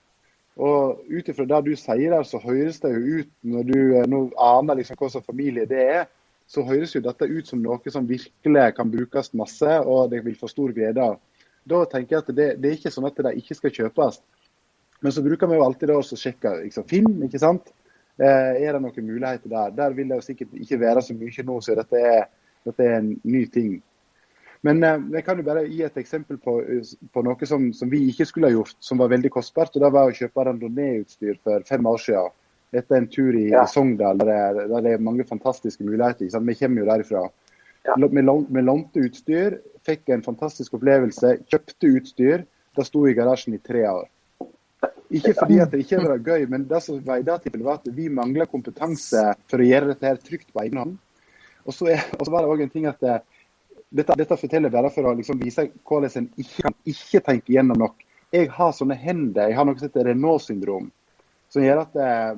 Og Ut ifra det du sier der, så høres det jo ut, når du nå aner liksom hva slags familie det er, så høres jo dette ut som noe som virkelig kan brukes masse, og det vil få stor glede av. Da tenker jeg at det, det er ikke sånn at det ikke skal kjøpes. Men så bruker vi jo alltid å sjekke liksom, film, ikke sant. Eh, er det noen muligheter der? Der vil det jo sikkert ikke være så mye nå, så dette er, dette er en ny ting. Men eh, jeg kan jo bare gi et eksempel på, på noe som, som, vi ikke skulle ha gjort, som var veldig kostbart. og Det var å kjøpe randonee-utstyr for fem år siden. Etter en tur i, ja. i Sogndal, der det, der det, er mange fantastiske muligheter. Vi kommer jo derifra. Ja. Vi lånte utstyr, fikk en fantastisk opplevelse, kjøpte utstyr. Det sto i garasjen i tre år. Ikke fordi at det ikke var gøy, men det som veide til var at vi mangla kompetanse for å gjøre dette her trygt på egen hånd. Og så, er, og så var det òg en ting at det, eh, dette, dette, forteller bare for å liksom vise hvordan en ikke kan ikke tenke gjennom nok. Jeg har sånne hender, jeg har noe som heter Renault-syndrom, som gjør at eh,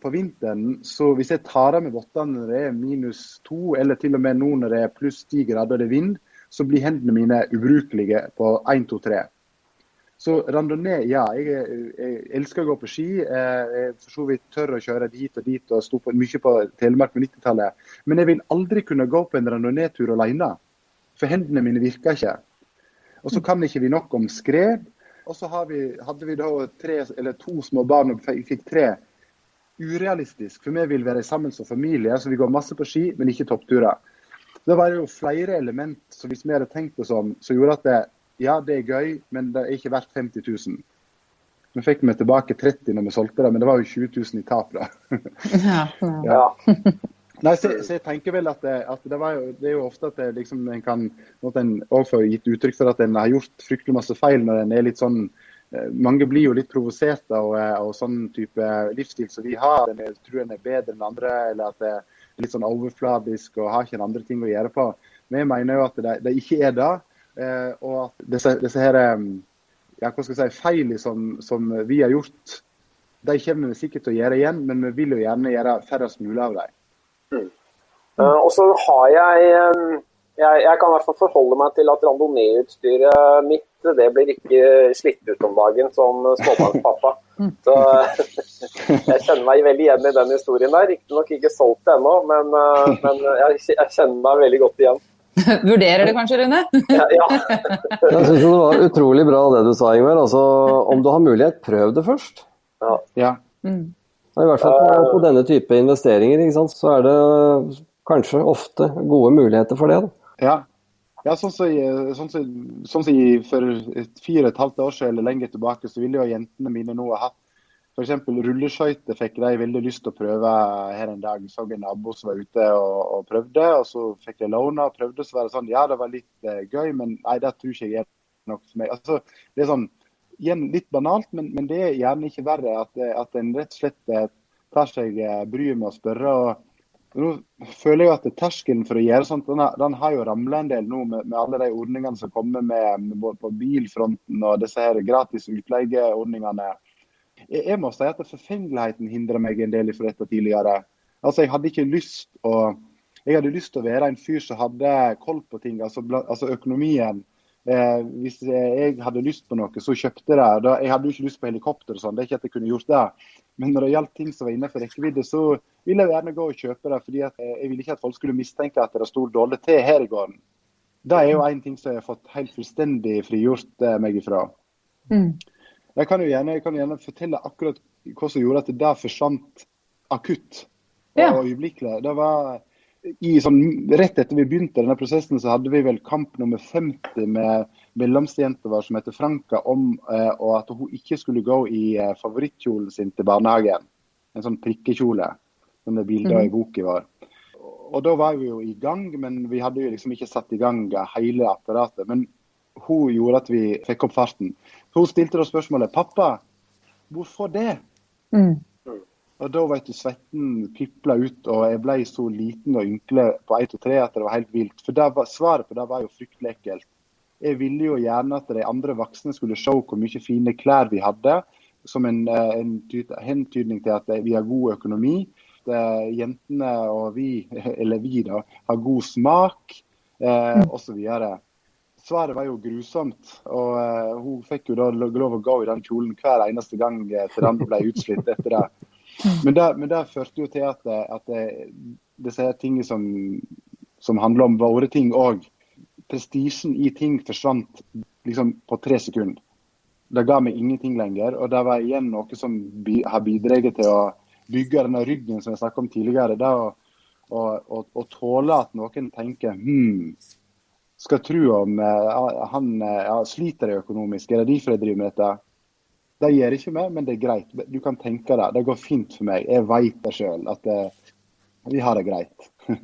på vinteren, så hvis jeg tar av meg vottene når det er minus to, eller til og med nå når det er pluss ti grader og det er vind, så blir hendene mine ubrukelige på 1, 2, 3. Så randonee, ja. Jeg, jeg, elsker å gå på ski. Jeg for så vidt tør å kjøre dit og dit og sto på, mye på Telemark på 90-tallet. Men jeg vil aldri kunne gå på en randonee-tur alene. For hendene mine virker ikke. Og så kan ikke vi nok om skred. Og så hadde vi da tre, eller to små barn og fikk tre urealistisk. For vi vil være sammen som familie, så vi går masse på ski, men ikke toppturer. Det var jo flere element som hvis vi hadde tenkt oss om, som gjorde at det, ja, det er gøy, men det er ikke verdt 50 000. Vi fikk vi tilbake 30 når vi solgte det, men det var jo 20 000 i tap, da. ja. ja. Nei, så, så, jeg tenker vel at, det, at det, jo, det, er jo ofte at det, liksom, en kan at en også gitt uttrykk for at en har gjort fryktelig masse feil når en er litt sånn mange blir jo litt provosert av, eh, av sånn type livsstil som vi har. Den tror en er bedre enn andre, eller at det er litt sånn overfladisk og har ikke en andre ting å gjøre på. Men jeg mener jo at det, det ikke er det. Eh, og at disse, disse her, ja, hva skal jeg si, feilene som, som, vi har gjort, de kommer vi sikkert til å gjøre igjen, men vi vil jo gjerne gjøre færrest mulig av dem. Mm. Og så har jeg, jeg Jeg kan i hvert fall forholde meg til at randonee-utstyret mitt det blir ikke slitt ut om dagen som småbarnspappa. Så jeg kjenner meg veldig igjen i den historien der. Riktignok ikke solgt det ennå, men, eh, men jeg, jeg, kjenner meg veldig godt igjen. Vurderer det kanskje, Rune? Ja. ja. jeg syns det var utrolig bra det du sa, Ingvar. Altså, om du har mulighet, prøv det først. Ja. ja. Mm. I hvert fall på, på, denne type investeringer, så er det kanskje ofte gode muligheter for det. Da. Ja, ja, sånn som sånn så, sånn så for fire og et halvt år siden eller lenger tilbake, så ville jo jentene mine nå ha hatt f.eks. rulleskøyter fikk de veldig lyst til å prøve her en dag. Så en nabo som var ute og, og prøvde, og så fikk de låne og prøvde. Så var det sånn, ja det var litt uh, gøy, men nei, det tror ikke jeg er noe for meg. Altså, det er sånn, igjen litt banalt, men, men det er gjerne ikke verre at, at en rett og slett eh, tar seg eh, bryet med å spørre. og nå føler jeg at terskelen for å gjøre sånt, den, den har jo ramla en del nå med, med, alle de ordningene som kommer med, med på bilfronten og disse her gratis utleieordningene. Jeg, jeg må si at forfengeligheten hindrer meg en del fra dette tidligere. Altså, Jeg hadde ikke lyst å jeg hadde lyst til å være en fyr som hadde koll på ting, altså, altså økonomien. Eh, hvis jeg hadde lyst på noe, så kjøpte jeg det. Jeg hadde jo ikke lyst på helikopter og sånn, det er ikke at jeg kunne gjort det. Men når det gjaldt ting som var innenfor rekkevidde, så ville jeg gjerne gå og kjøpe det. fordi jeg ville ikke at folk skulle mistenke at det sto dårlig til her i gården. Det er jo en ting som jeg har fått helt fullstendig frigjort eh, meg ifra. Mm. Jeg kan jo gjerne, kan gjerne, fortelle akkurat hva som gjorde at det forsvant akutt og ja. øyeblikkelig. Det var i, sånn, rett etter vi begynte denne prosessen, så hadde vi vel kamp nummer 50 med mellomstejenta vår som heter Franka om eh, at hun ikke skulle gå i eh, favorittkjolen sin til barnehagen. En sånn prikkekjole, som det bildet mm. i boka vår. Og da var vi jo i gang, men vi hadde jo liksom ikke satt i gang hele apparatet. Men hun gjorde at vi fikk opp farten. Hun stilte da spørsmålet pappa, hvorfor det? Mm. Og Da vet du, svetten pipla ut, og jeg ble så liten og ynkle på 1 og 3 at det var helt vilt. For var, Svaret på det var jo fryktelig ekkelt. Jeg ville jo gjerne at de andre voksne skulle se hvor mye fine klær vi hadde, som en, en hentydning til at vi har god økonomi. At jentene og vi, eller vi da, har god smak, eh, osv. Svaret var jo grusomt. og eh, Hun fikk jo da lov å gå i den kjolen hver eneste gang til den ble utslitt etter det. Men det, men det førte jo til at, at det, disse tingene som, som handler om våre ting òg Prestisjen i ting forsvant liksom på tre sekunder. Det ga meg ingenting lenger. Og det var igjen noe som bi, har bidratt til å bygge denne ryggen som jeg snakket om tidligere. Det å, å, å, å tåle at noen tenker hm, skal tro om uh, han uh, sliter økonomisk. Er det derfor jeg driver med dette? Det gjør ikke meg, men det er greit. Du kan tenke det. Det går fint for meg. Jeg vet det sjøl, at uh, vi har det greit.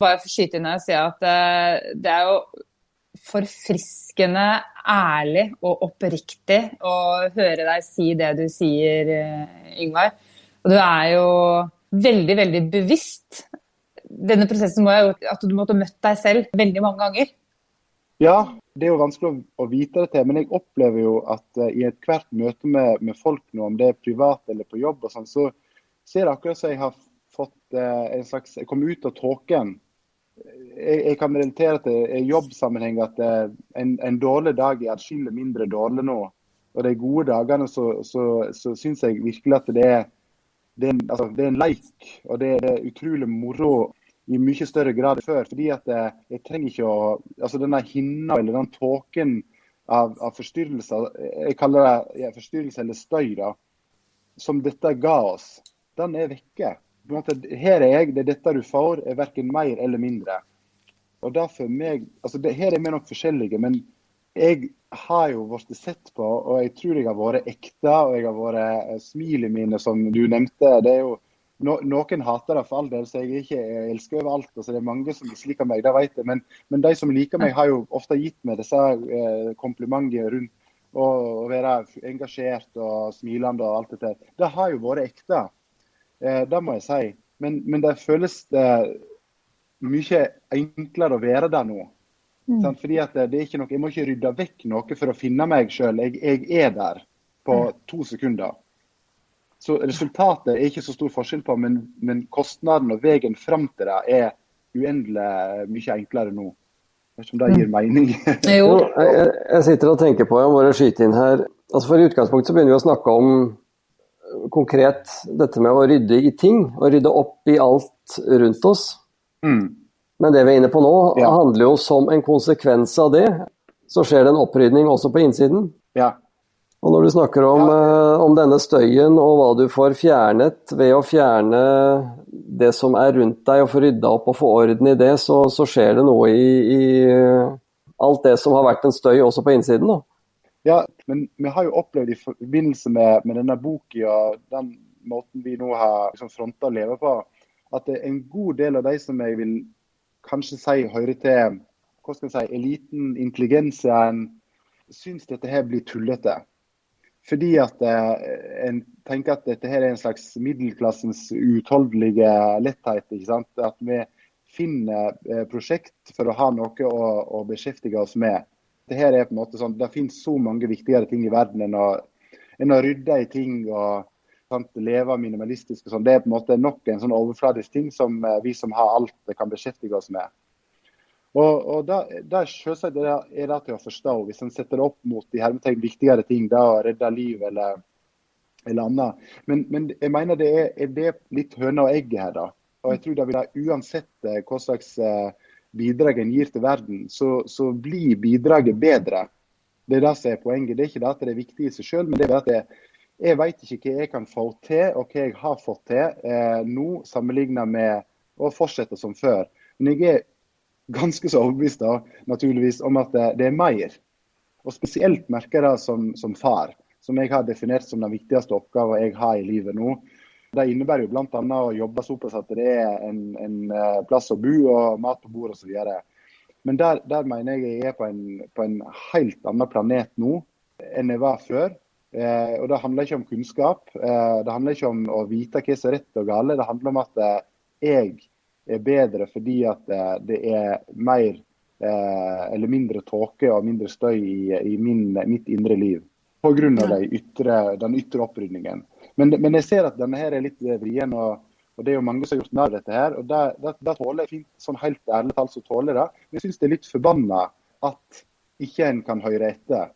Bare for å skyte inn og si at det er jo forfriskende ærlig og oppriktig å høre deg si det du sier, Yngvar. Og du er jo veldig, veldig bevisst. Denne prosessen må jo at du måtte møtt deg selv veldig mange ganger. Ja, det er jo vanskelig å, vite det til. Men jeg opplever jo at uh, i ethvert møte med, med, folk nå, om det er privat eller på jobb, og sånn, så ser det akkurat som jeg har fått uh, en slags Jeg kom ut av tåken. Jeg, jeg, kan relatere til i jobbsammenheng at en, en, dårlig dag er atskillig mindre dårlig nå. Og de gode dagene så, så, så syns jeg virkelig at det er, det er, en, altså, det er en leik. Og det, er utrolig moro i mye større grad før. fordi at jeg, jeg trenger ikke å altså Denne hinna eller den tåken av, av, forstyrrelser, jeg kaller det ja, forstyrrelse eller støy, da, som dette ga oss, den er vekke. Her er jeg, det er dette du får, er verken mer eller mindre. Og derfor meg, altså det, Her er vi nok forskjellige, men jeg har jo blitt sett på, og jeg tror jeg har vært ekte. Og jeg har vært eh, smilene mine, som du nevnte. det er jo no, noen hater det for all del, så jeg, ikke, jeg elsker overalt. Altså, det er mange som misliker meg, det vet jeg. Men, men, de som liker meg, har jo ofte gitt meg disse eh, komplimentene rundt å være engasjert og smilende og alt dette. Det har jo vært ekte, det må jeg si. Men, men det føles det mye enklere å være der nå. Mm. Fordi at det, det, er ikke noe, Jeg må ikke rydde vekk noe for å finne meg sjøl. Jeg, jeg, er der på mm. to sekunder. Så resultatet er ikke så stor forskjell på, men, men kostnaden og veien fram til det er uendelig mye enklere nå. Vet ikke om det gir mening. jo, jeg, jeg, sitter og tenker på, jeg må bare skyte inn her. Altså for I utgangspunktet så begynner vi å snakke om konkret dette med å rydde i ting. Og rydde opp i alt rundt oss. Mm. Men det vi er inne på nå, ja. handler jo som en konsekvens av det, så skjer det en opprydning også på innsiden. Ja. Og når du snakker om, ja. uh, om, denne støyen og hva du får fjernet ved å fjerne det som er rundt deg og få rydda opp og få orden i det, så, så skjer det noe i, i, alt det som har vært en støy også på innsiden. Da. Ja, men vi har jo opplevd i forbindelse med, med denne boka og den måten vi nå har liksom fronta leve på, at det er en god del av de som jeg vil kanskje si hører til hva skal jeg si, eliten, intelligensen, syns dette her blir tullete. Fordi at eh, en tenker at dette her er en slags middelklassens utholdelige letthet. ikke sant? At vi finner eh, prosjekt for å ha noe å, å beskjeftige oss med. Det her er på en måte sånn, det finnes så mange viktigere ting i verden enn å, enn å rydde i ting og sant, leve minimalistisk. og sånn. Det er på en måte nok en sånn overfladisk ting som eh, vi som har alt, kan beskjeftige oss med. Og, og da, da selvsagt er det til å forstå, hvis en setter det opp mot de hermetegn viktigere ting, da å redde liv eller, eller annet. Men, men, jeg mener det er, er det litt høna og egget her, da. Og jeg tror det vil Uansett eh, hva slags eh, bidrag en gir til verden, så, så, blir bidraget bedre. Det er det som er poenget. Det er ikke det at det er viktig i seg sjøl, men det er at jeg, jeg vet ikke hva jeg kan få til, og hva jeg har fått til eh, nå, sammenlignet med å fortsette som før. Men jeg er ganske så overbevist da, naturligvis om at det, det er mer. Og spesielt merker jeg det som, som, far, som jeg har definert som den viktigste oppgaven jeg har i livet nå. Det innebærer jo bl.a. å jobbe såpass at det er en, en eh, plass å bo og mat på bordet osv. Men der, der, mener jeg jeg er på en, på en, helt annen planet nå enn jeg var før. Eh, og Det handler ikke om kunnskap, eh, det handler ikke om å vite hva som er rett og galt. Det handler om at eh, jeg er bedre fordi at det er mer eh, eller mindre tåke og mindre støy i, i min, mitt indre liv. Pga. De ytre, den ytre opprydningen. Men, men, jeg ser at denne her er litt vrien. og, og Det er jo mange som har gjort narr av dette. her, og Det tåler jeg fint, sånn helt ærlig talt så tåler det. Men jeg syns det er litt forbanna at ikke en kan høre etter.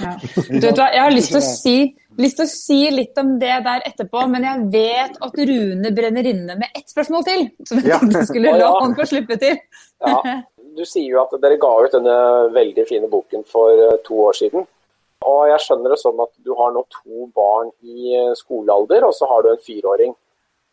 Ja. Du vet hva, Jeg har lyst til, si, lyst til, å si, litt om det der etterpå, men jeg vet at Rune brenner inne med ett spørsmål til. Som jeg ja. tenkte skulle la han få slippe til. Ja. Du sier jo at dere ga ut denne veldig fine boken for eh, to år siden. Og jeg skjønner det sånn at du har nå to barn i eh, skolealder, og så har du en fireåring.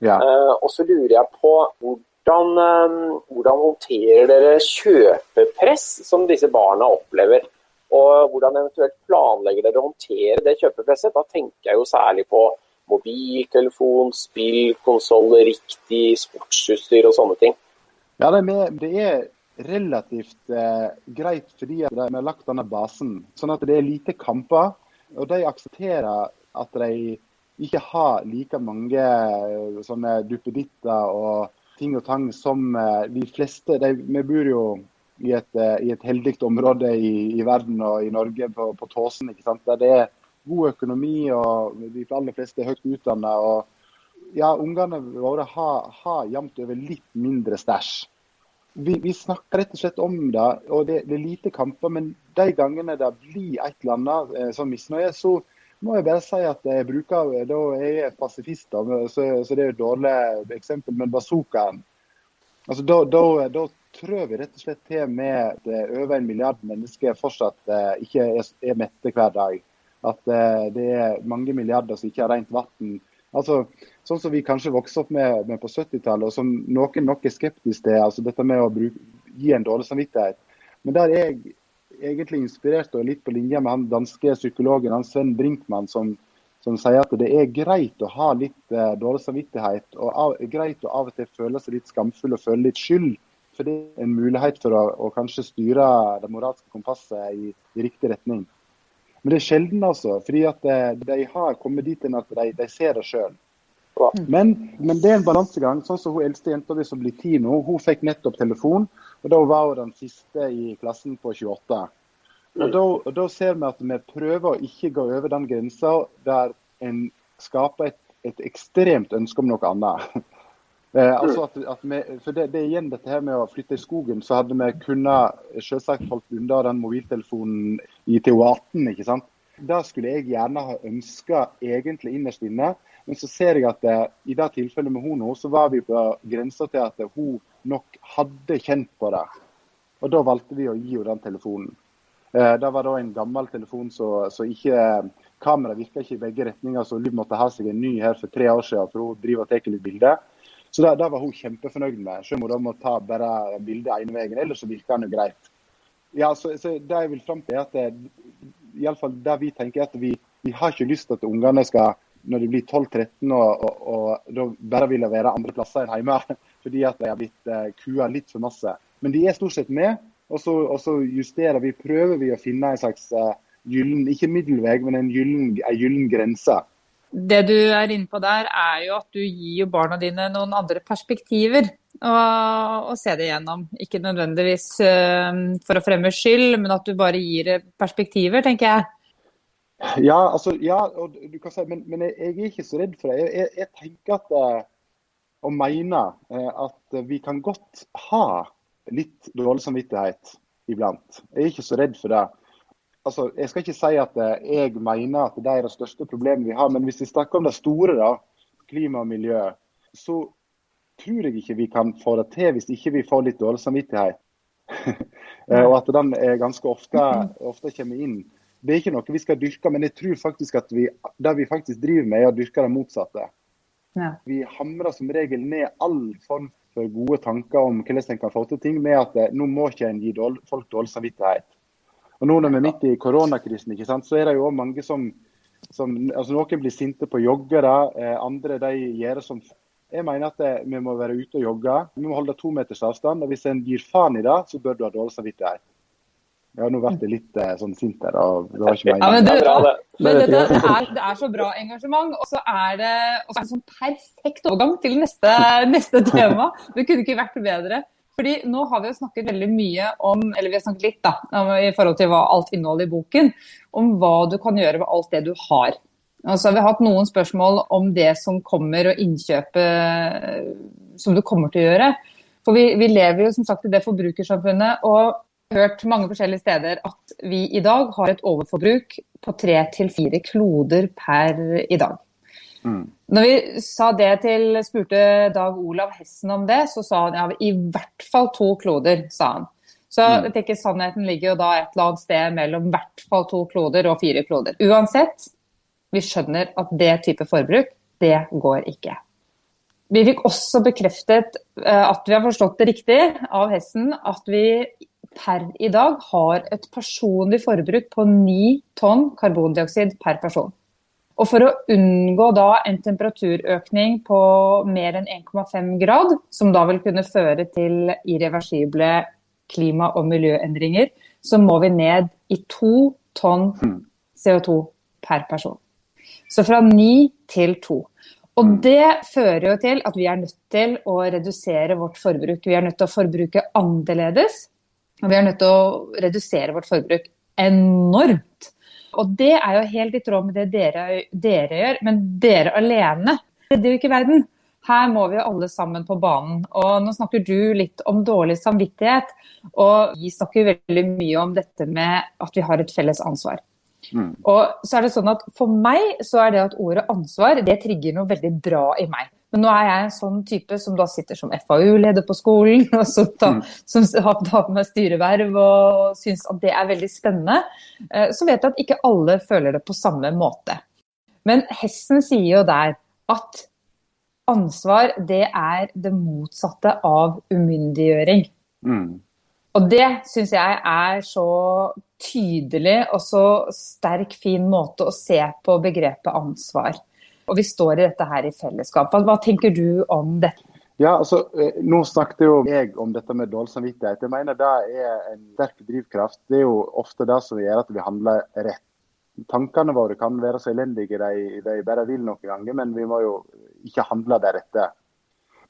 Ja. Eh, og så lurer jeg på hvordan, uh, hvordan håndterer dere kjøpepress som disse barna opplever? Og hvordan eventuelt planlegger dere å håndtere det kjøpepresset? Da tenker jeg jo særlig på mobiltelefon, spill, konsoller, riktig sportsutstyr og sånne ting. Ja, det er relativt eh, greit fordi de har lagt denne basen. Sånn at det er lite kamper. Og de aksepterer at de ikke har like mange eh, sånne duppeditter og ting og tang som eh, de fleste. De, vi bor jo i et, eh, i et heldig område i, i, verden og i Norge, på, på Tåsen. ikke sant? Der det er god økonomi og de aller fleste er høyt utdanna. Ja, ungene våre har, har jevnt over litt mindre stæsj. Vi, vi, snakker rett og slett om det, og det, det, er lite kamper. Men de gangene det blir et eller annet eh, sånn misnøye, så må jeg bare si at jeg bruker Da jeg er pasifist, så, så det er et dårlig eksempel, men bazookaen. Altså, da, da, da trør vi rett og slett til med at over en milliard mennesker fortsatt eh, ikke er, er, mette hver dag. At eh, det er mange milliarder som ikke har rent vann. Altså, sånn som vi kanskje vokste opp med, med på 70-tallet, og som noen nok er skeptisk til. altså Dette med å bruke, gi en dårlig samvittighet. Men der er jeg egentlig inspirert og litt på linje med han danske psykologen han Sven Brinkmann, som, som sier at det er greit å ha litt eh, dårlig samvittighet. Og av, greit å av og til føle seg litt skamfull og føle litt skyld for det er en mulighet for å, å kanskje styre det moralske kompasset i, i, riktig retning. Men det er sjelden, altså. fordi at de, de har kommet dit at de, de ser det sjøl. Men, men, det er en balansegang. sånn som hun Eldste jenta mi som blir ti nå, hun fikk nettopp telefon. og Da var hun den siste i klassen på 28. Og da, og da ser vi at vi prøver å ikke gå over den grensa der en skaper et, et ekstremt ønske om noe annet. Eh, altså at, at vi, for det, det, er igjen dette her med å flytte i skogen, så hadde vi kunnet selvsagt holdt unna den mobiltelefonen i TO18. ikke sant? Det skulle jeg gjerne ha ønska egentlig innerst inne. Men så ser jeg at det, eh, i det tilfellet med hun nå, så var vi på grensa til at hun nok hadde kjent på det. Og da valgte vi å gi henne den telefonen. Eh, det var da en gammel telefon så, så ikke Kameraet virka ikke i begge retninger, så Liv måtte ha seg en ny her for tre år siden, for hun driver og tar litt bilder. Så det, det, var hun kjempefornøyd med, selv om hun må ta bare bildet ene veien. Ellers så virker den jo greit. Ja, så, så Det jeg vil fram til, er at det, i alle fall det vi tenker er at vi, vi har ikke lyst til at ungene skal, når de blir 12-13 og, og, og, da bare vil være andre plasser enn hjemme, fordi at de har blitt uh, kua litt for masse. Men de er stort sett med, og så, og så justerer vi, prøver vi å finne en slags uh, gyllen, ikke middelvei, men en gyllen grense. Det du er inne på der, er jo at du gir jo barna dine noen andre perspektiver å se det gjennom. Ikke nødvendigvis uh, for å fremme skyld, men at du bare gir perspektiver, tenker jeg. Ja, altså, ja, si, men, men jeg, er ikke så redd for det. Jeg, jeg, tenker at, uh, og mener uh, at vi kan godt ha litt dårlig samvittighet iblant. Jeg er ikke så redd for det altså, Jeg skal ikke si at eh, jeg mener at det er det største problemet vi har, men hvis vi snakker om det store, da, klima og miljø, så tror jeg ikke vi kan få det til hvis ikke vi får litt dårlig samvittighet. Eh, og at den er ganske ofte, ofte, kommer inn. Det er ikke noe vi skal dyrke, men jeg tror faktisk at vi, det vi faktisk driver med, er å dyrke det motsatte. Ja. Vi hamrer som regel ned all form for gode tanker om hvordan en kan få til ting, med at eh, nå må ikke en gi folk dårlig samvittighet. Og nå når vi er midt i koronakrisen, ikke sant, så er det jo mange som, som altså Noen blir sinte på joggere, eh, andre de gjør som jeg mener at det, vi må være ute og jogge. Vi må holde to meters avstand. og Hvis en gir faen i det, så bør du ha dårlig samvittighet. Ja, nå ble jeg litt eh, sånn sint her. og det var ikke meningen. Ja, men det, men det, det, er, det, er, så bra engasjement, og så er det, en så er sånn perfekt overgang til neste, neste tema. Det kunne ikke vært bedre. Fordi nå har vi jo snakket veldig mye om, eller vi har snakket litt da, i forhold til hva alt innholdet i boken, om hva du kan gjøre med alt det du har. Og så har vi hatt noen spørsmål om det som kommer, og innkjøpet som du kommer til å gjøre. For vi, vi lever jo som sagt i det forbrukersamfunnet, og hørt mange forskjellige steder at vi i dag har et overforbruk på tre til fire kloder per i dag. Mm. Når vi sa det til, spurte Dag Olav Hessen om det, så sa han ja, i hvert fall to kloder, sa han. Så mm. jeg tenker sannheten ligger jo da et eller annet sted mellom i hvert fall to kloder og fire kloder. Uansett, vi skjønner at det type forbruk, det går ikke. Vi fikk også bekreftet eh, at vi har forstått det riktig av Hessen, at vi per i dag har et personlig forbruk på ni tonn karbondioksid per person. Og for å unngå da en temperaturøkning på mer enn 1,5 grad, som da vil kunne føre til irreversible klima- og miljøendringer, så må vi ned i to tonn CO2 per person. Så fra ni til to. Og det fører jo til at vi er nødt til å redusere vårt forbruk. Vi er nødt til å forbruke annerledes, og vi er nødt til å redusere vårt forbruk enormt. Og det er jo helt i tråd med det dere, dere gjør, men dere alene redder jo ikke verden. Her må vi jo alle sammen på banen. Og nå snakker du litt om dårlig samvittighet, og vi snakker veldig mye om dette med at vi har et felles ansvar. Mm. Og så er det sånn at For meg så er det at ordet ansvar det trigger noe veldig bra i meg. Men nå er jeg en sånn type som da sitter som FAU-leder på skolen, og som, da, mm. som har på meg styreverv og syns at det er veldig spennende. Eh, så vet jeg at ikke alle føler det på samme måte. Men Hessen sier jo der at ansvar det er det motsatte av umyndiggjøring. Mm. Og det syns jeg er så tydelig og så sterk, fin måte å se på begrepet ansvar. Og vi står i dette her i fellesskap. Hva, tenker du om dette? Ja, altså, eh, Nå snakket jo jeg om dette med dårlig samvittighet. Jeg mener Det er en sterk drivkraft. Det er jo ofte det som gjør at vi handler rett. Tankene våre kan være så elendige de, de bare vil noen ganger, men vi må jo ikke handle deretter.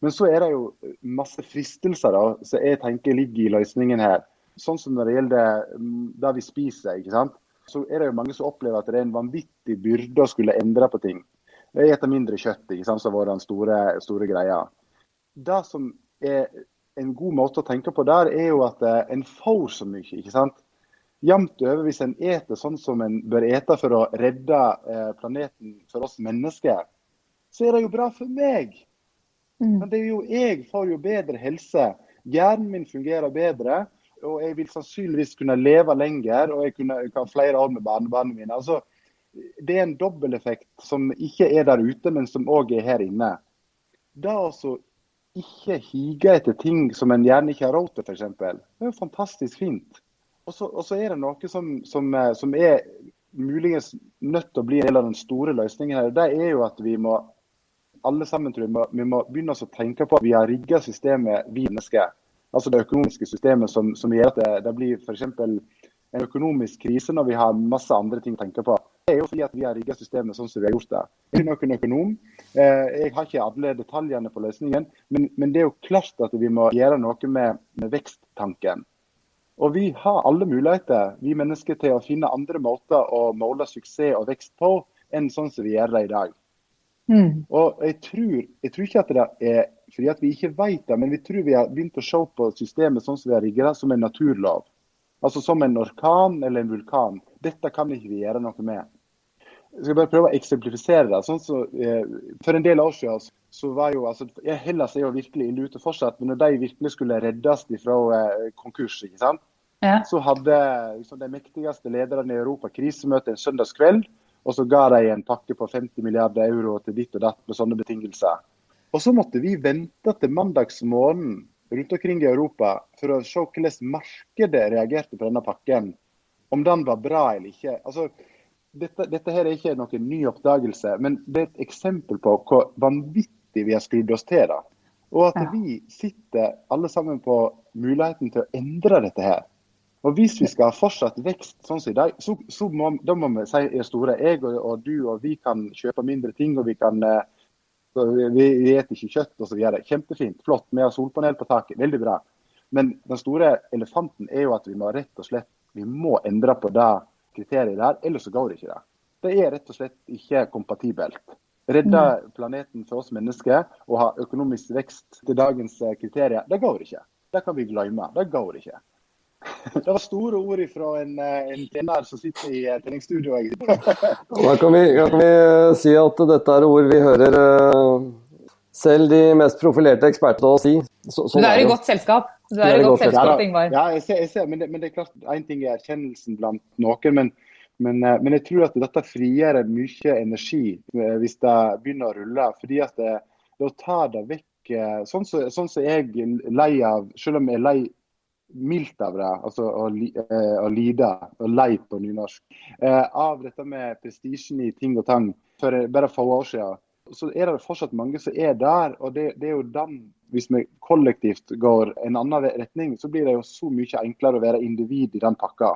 Men så er det jo masse fristelser da, som jeg tenker ligger i løsningen her. Sånn som når det gjelder mm, det vi spiser. ikke sant? Så er det jo mange som opplever at det er en vanvittig byrde å skulle endre på ting. Jeg spiser mindre kjøtt, ikke sant, som var den store, store greia. Det som er en god måte å tenke på der, er jo at eh, en får så mye. ikke sant? Jevnt over hvis en eter sånn som en bør ete for å redde eh, planeten for oss mennesker, så er det jo bra for meg. Mm. Men det er jo jeg får jo bedre helse. Hjernen min fungerer bedre. Og jeg vil sannsynligvis kunne leve lenger og jeg kunne, kan flere år med barnebarna mine. Altså, det er en dobbelteffekt som ikke er der ute, men som òg er her inne. Det å ikke hige etter ting som en gjerne ikke har råd til, f.eks. Det er jo fantastisk fint. Og så er det noe som, som, eh, som, er muligens nødt til å bli en del av den store løsningen her. Det er jo at vi må alle sammen tror jeg, må, vi må begynne å tenke på at vi har rigga systemet, vi mennesker. Altså det økonomiske systemet som, som gjør at det, det blir f.eks. en økonomisk krise når vi har masse andre ting å tenke på. Det er jo fordi at vi har rigga systemet sånn som vi har gjort det. Jeg er noen økonom. Eh, jeg har ikke alle detaljene på løsningen, men, men, det er jo klart at vi må gjøre noe med, med veksttanken. Og vi har alle muligheter, vi mennesker, til å finne andre måter å måle suksess og vekst på enn sånn som vi gjør det i dag. Mm. Og jeg tror, jeg tror, ikke at det er fordi at vi ikke vet det, men vi tror vi har begynt å se på systemet sånn som vi har rigget det, som en naturlov. Altså som en orkan eller en vulkan. Dette kan ikke vi gjøre noe med. Jeg skal bare prøve å eksemplifisere det. Sånn så, eh, for en del år siden så var jo altså, Hellas er jo virkelig ille ute fortsatt, men når de virkelig skulle reddes fra eh, konkurs, ikke sant? Ja. så hadde liksom, de mektigste lederne i Europa krisemøte en søndagskveld. Og så ga de en pakke på 50 milliarder euro til ditt og datt med sånne betingelser. Og så måtte vi vente til mandagsmorgen rundt omkring i Europa for å se hvordan markedet reagerte på denne pakken. Om den var bra eller ikke. Altså, dette, dette, her er ikke noen ny oppdagelse, men det er et eksempel på hvor vanvittig vi har skrudd oss til. da. Og at ja. vi sitter alle sammen på muligheten til å endre dette her. Og Hvis vi skal ha fortsatt vekst sånn som i dag, så, så må, da må vi si er store. Jeg og, og, du og vi kan kjøpe mindre ting, og vi kan eh, vi, vi spiser ikke kjøtt osv. Kjempefint, flott. Vi har solpanel på taket, veldig bra. Men den store elefanten er jo at vi må rett og slett vi må endre på det kriteriet der, ellers så går det ikke. Det Det er rett og slett ikke kompatibelt. Redde planeten for oss mennesker og ha økonomisk vekst til dagens eh, kriterier, det går ikke. Det kan vi glemme. Det går ikke. Det var store ord fra en, eh, en trener som sitter i treningsstudio. treningsstudioet. Da kan vi, kan vi eh, si at dette er ord vi hører eh, selv de mest profilerte ekspertene si. Så, sånn Du er i godt selskap. Du er er i godt godt selskap, Ingvar. Ja, jeg ser, jeg ser men, det, men det er klart, én ting er erkjennelsen blant noen, men, men, eh, men jeg tror at dette frigjør mye energi eh, hvis det begynner å rulle. fordi at det, det å ta det vekk eh, Sånn som sånn så jeg er lei av, selv om jeg er lei mildt av det, altså å, li- eh, å lide, og lei på nynorsk, eh, av dette med prestisjen i ting og tang for eh, bare få år siden, så er det fortsatt mange som er der. og det, det er jo den, Hvis vi kollektivt går en annen retning, så blir det jo så mye enklere å være individ i den pakka.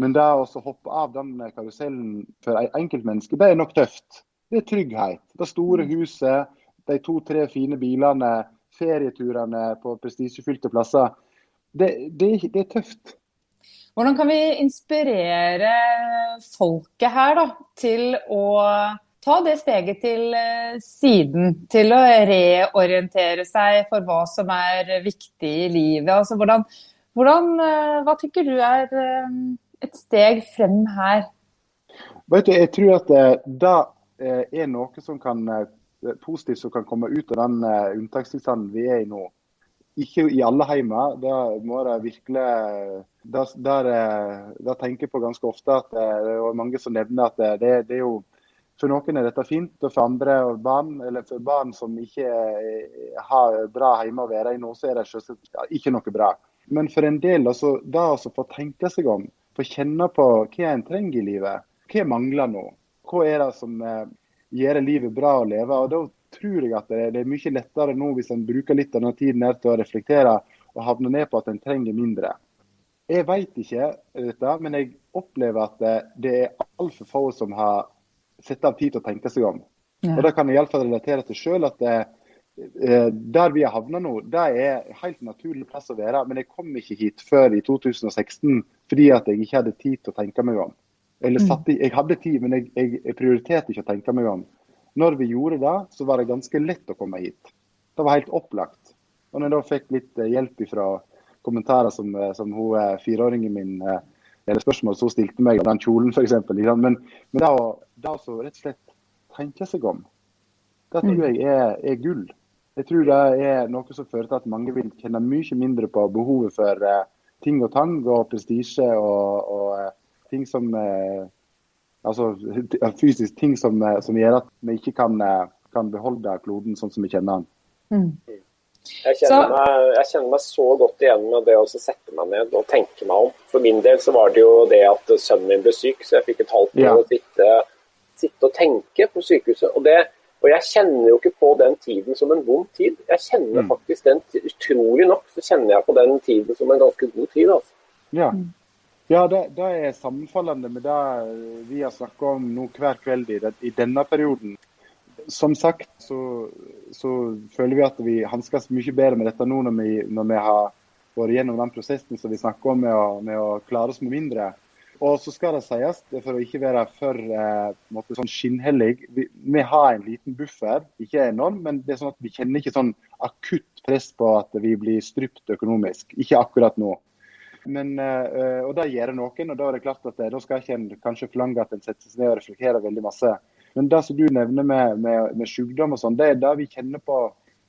Men det å hoppe av den karusellen for en enkeltmenneske, det er nok tøft. Det er trygghet. Det store huset, de to-tre fine bilene, ferieturene på prestisjefylte plasser. Det, det, det er tøft. Hvordan kan vi inspirere folket her da, til å ta det steget til eh, siden? Til å reorientere seg for hva som er viktig i livet? Altså, hvordan, hvordan, eh, hva tenker du er eh, et steg frem her? Vet du, jeg tror at det er noe som kan positivt som kan komme ut av den unntakstilstanden vi er i nå. Ikke i alle heimer. Det må det virkelig da tenker jeg på ganske ofte. at Det er mange som nevner at det, det er jo For noen er dette fint, og for andre og barn, eller for barn som ikke eh, har bra hjemme å være i nå, så er det selvsagt ikke noe bra. Men for en del, altså, det å få tenke seg om, få kjenne på hva en trenger i livet, hva mangler nå? Hva er det som eh, gjør livet bra å leve? Og Da tror jeg at det, er mye lettere nå hvis en bruker litt av denne tiden her til å reflektere og havne ned på at en trenger mindre. Jeg vet ikke dette, men jeg opplever at det er altfor få som har sett av tid til å tenke seg om. Ja. Og Det kan jeg iallfall relatere til sjøl. At det, eh, der vi har havna nå, det er helt naturlig plass å være. Men jeg kom ikke hit før i 2016 fordi at jeg ikke hadde tid til å tenke meg om. Eller satt i, Jeg hadde tid, men jeg, jeg, jeg prioriterte ikke å tenke meg om. Når vi gjorde det, så var det ganske lett å komme hit. Det var helt opplagt. Og når jeg da fikk litt eh, hjelp fra kommentarer som, eh, som hun eh, fireåringen min eh, eller spørsmål som hun stilte meg om den kjolen f.eks. Men, men det å, det å så rett og slett tenke seg om, det tror jeg er, er gull. Jeg tror det er noe som fører til at mange vil kjenne mye mindre på behovet for uh, ting og tang og prestisje og, og uh, ting som uh, Altså fysisk ting som, som gjør at vi ikke kan, kan beholde kloden sånn som vi kjenner den. Jeg kjenner, meg, jeg kjenner meg så godt igjen med det å sette meg ned og tenke meg om. For min del så var det jo det at sønnen min ble syk, så jeg fikk et halvt år Ja. å sitte, sitte og tenke på sykehuset. Og, det, og jeg kjenner jo ikke på den tiden som en vond tid. Jeg kjenner Mm. faktisk den, utrolig nok så kjenner jeg på den tiden som en ganske god tid. Altså. Ja, ja det, det er sammenfallende med det vi har snakket om nå hver kveld i, det, i denne perioden. Som sagt så, så føler vi at vi hanskes mye bedre med dette nå når vi, når vi har vært gjennom den prosessen som vi snakker om med å, med å klare oss med mindre. Og så skal det sies, for å ikke være for eh, sånn skinnhellig, vi, vi har en liten buffer, ikke enorm, men det er sånn at vi kjenner ikke sånn akutt press på at vi blir strypt økonomisk. Ikke akkurat nå. Men, eh, og det gjør noen, og da er det klart at eh, da skal ikke en kanskje forlange at en setter seg ned og reflekterer veldig masse. Men det som du nevner med, med, med sykdom og sånn, det er det vi kjenner på,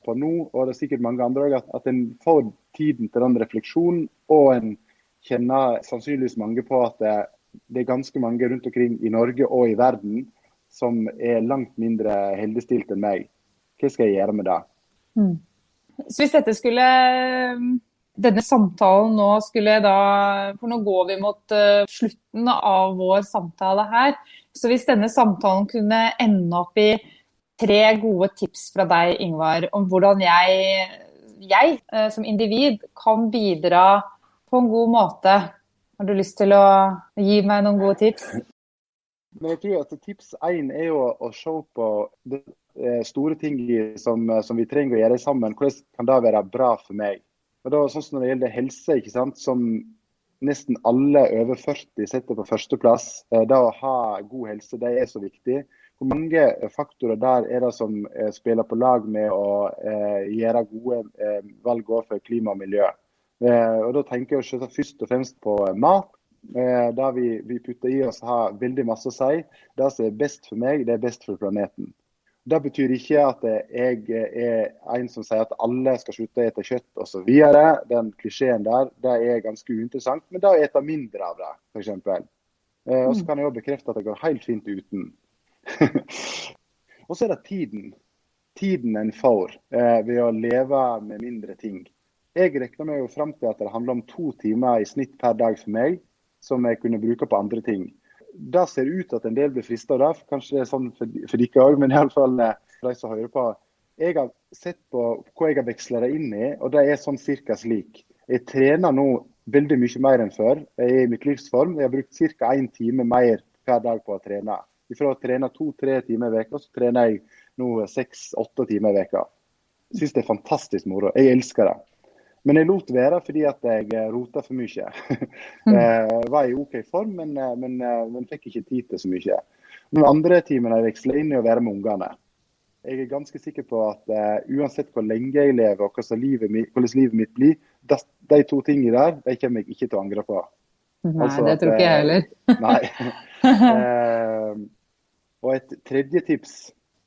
på nå, og det er sikkert mange andre òg, at, at en får tiden til den refleksjonen, og en kjenner sannsynligvis mange på at det, det er ganske mange rundt omkring i Norge og i verden som er langt mindre heldigstilt enn meg. Hva skal jeg gjøre med det? Så hvis dette skulle denne samtalen nå skulle da For nå går vi mot eh, slutten av vår samtale her. Så hvis denne samtalen kunne ende opp i tre gode tips fra deg, Ingvar, om hvordan jeg, jeg eh, som individ kan bidra på en god måte. Har du lyst til å gi meg noen gode tips? Men jeg tror at Tips én er jo å se på de eh, store ting som, som vi trenger å gjøre sammen. Hvordan kan det være bra for meg? Og da, sånn som Når det gjelder helse, ikke sant, som nesten alle over 40 setter på førsteplass, eh, det å ha god helse det er så viktig. Hvor mange faktorer der er det som eh, spiller på lag med å eh, gjøre gode eh, valg for klima og miljø? Eh, og Da tenker jeg selvsagt først og fremst på mat. Eh, det vi, vi, putter i oss har veldig masse å si. Det som er best for meg, det er best for planeten. Det betyr ikke at jeg er en som sier at alle skal slutte å spise kjøtt osv. Den klisjeen der det er ganske uinteressant. Men da ete mindre av det, f.eks. Eh, og så kan jeg òg bekrefte at det går helt fint uten. og så er det tiden. Tiden en får eh, ved å leve med mindre ting. Jeg regner meg jo fram til at det handler om to timer i snitt per dag for meg, som jeg kunne bruke på andre ting det ser ut at en del blir frista av. Kanskje det er sånn for, for dere òg, men iallfall eh, for de som hører på. Jeg har sett på hva jeg har veksla det inn i, og det er sånn cirka slik. Jeg trener nå veldig mye mer enn før. Jeg er i mitt livsform. Jeg har brukt ca. én time mer hver dag på å trene. Fra å trene to-tre timer i uka, så trener jeg nå seks-åtte timer i uka. Syns det er fantastisk moro. Jeg elsker det. Men jeg lot være fordi at jeg eh, rota for mye. Mm. jeg var i OK form, men, eh, men, eh, men, fikk ikke tid til så mye. Den andre timen jeg veksla inn i å være med ungene. Jeg er ganske sikker på at uh, uansett hvor lenge jeg lever og hvordan livet mitt, hvordan livet mitt blir, de, de, to tingene der de kommer jeg ikke til å angre på. Nei, altså det tror ikke jeg heller. nei. uh, og et tredje tips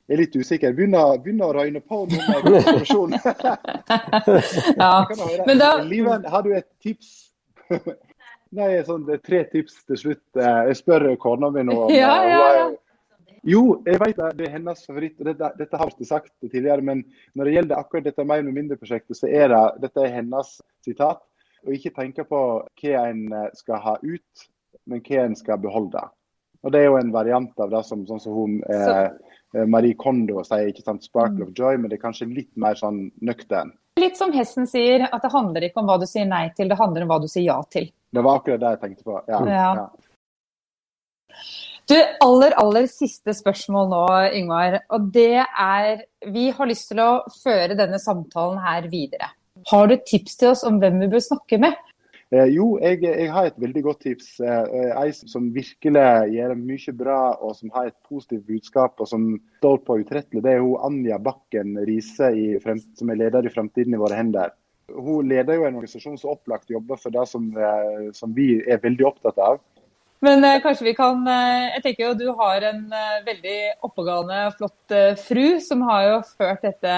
jeg er litt usikker. Begynner, begynner å røyne på noe med informasjon. ja, men da... Liven, har du et tips? Nei, sånn, det er tre tips til slutt. Eh, jeg spør kona mi nå ja, ja, ja. Jo, jeg vet det, det er hennes favoritt. og Dette, dette har jeg sagt tidligere, men når det gjelder akkurat dette mer eller mindre-prosjektet, så er det dette er hennes sitat. Og ikke tenke på hva en eh, skal ha ut, men hva en skal beholde. Og Det er jo en variant av det som, sånn som hun eh, Eh, Marie Kondo sier ikke sant, 'sparkle of joy', men det er kanskje litt mer sånn nøktern. Litt som hesten sier, at det handler ikke om hva du sier nei til, det handler om hva du sier ja til. Det var akkurat det jeg tenkte på. Ja. ja. ja. Du, aller, aller siste spørsmål nå, Yngvar. Og det er Vi har lyst til å føre denne samtalen her videre. Har du tips til oss om hvem vi bør snakke med? Eh, jo, jeg, jeg, har et veldig godt tips. Eh, ei som virkelig gjør mye bra og som har et positivt budskap og som står på utrettelig, det er hun Anja Bakken Riise, som er leder i Fremtiden i våre hender. Hun leder jo en organisasjon som opplagt jobber for det som, eh, som vi er veldig opptatt av. Men eh, kanskje vi kan eh, Jeg tenker jo du har en eh, veldig oppegående, flott eh, fru som har jo ført dette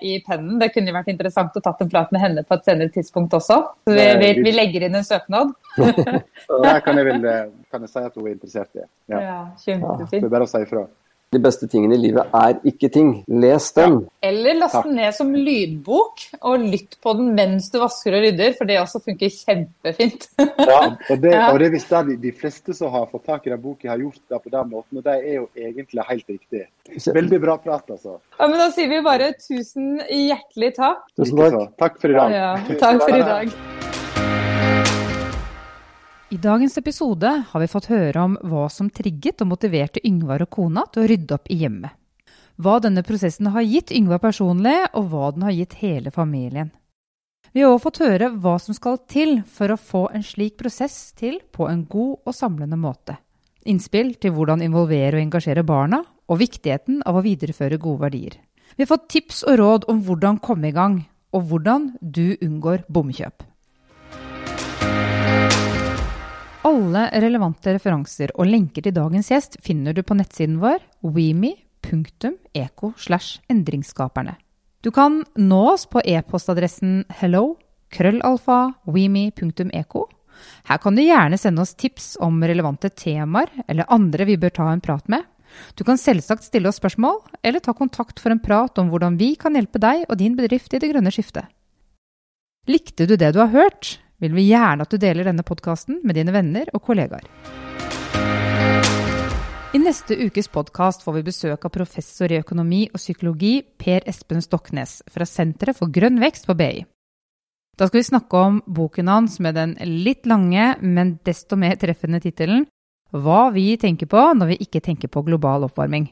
i pennen. Det kunne jo vært interessant å tatt en prat med henne på et senere tidspunkt også. Så vi, vi, vi legger inn en søknad. det kan jeg, vel, eh, kan jeg si at hun er interessert i. Ja. ja kjempefint. Det er bare å si ifra. De beste tingene i livet er ikke ting. Les den. Ja. Eller last den ned som lydbok, og lytt på den mens du vasker og rydder, for det også funker kjempefint. ja, og det, og det visste de, de fleste som har fått tak i den boka, har gjort det på den måten, og det er jo egentlig helt riktig. Veldig bra prat, altså. Ja, men Da sier vi bare tusen hjertelig takk. Tusen takk. Takk for i dag. Ja, takk for i dag. I dagens episode har vi fått høre om hva som trigget og motiverte Yngvar og kona til å rydde opp i hjemmet. Hva denne prosessen har gitt Yngvar personlig, og hva den har gitt hele familien. Vi har også fått høre hva som skal til for å få en slik prosess til på en god og samlende måte. Innspill til hvordan involvere og engasjere barna, og viktigheten av å videreføre gode verdier. Vi har fått tips og råd om hvordan komme i gang, og hvordan du unngår bomkjøp. Alle relevante referanser og lenker til dagens gjest finner du på nettsiden vår endringsskaperne. Du kan nå oss på e-postadressen hello krøllalfa. Her kan du gjerne sende oss tips om relevante temaer eller andre vi bør ta en prat med. Du kan selvsagt stille oss spørsmål, eller ta kontakt for en prat om hvordan vi kan hjelpe deg og din bedrift i det grønne skiftet. Likte du det du har hørt? Vil vi gjerne at du deler denne podkasten med dine venner og kollegaer. I neste ukes podkast får vi besøk av professor i økonomi og psykologi Per Espen Stoknes fra Senteret for grønn vekst på BI. Da skal vi snakke om boken hans med den litt lange, men desto mer treffende tittelen Hva vi tenker på når vi ikke tenker på global oppvarming.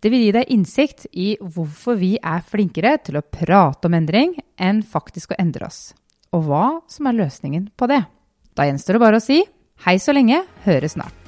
Det vil gi deg innsikt i hvorfor vi er flinkere til å prate om endring enn faktisk å endre oss. Og hva som er løsningen på det. Da gjenstår det bare å si hei så lenge, høres snart.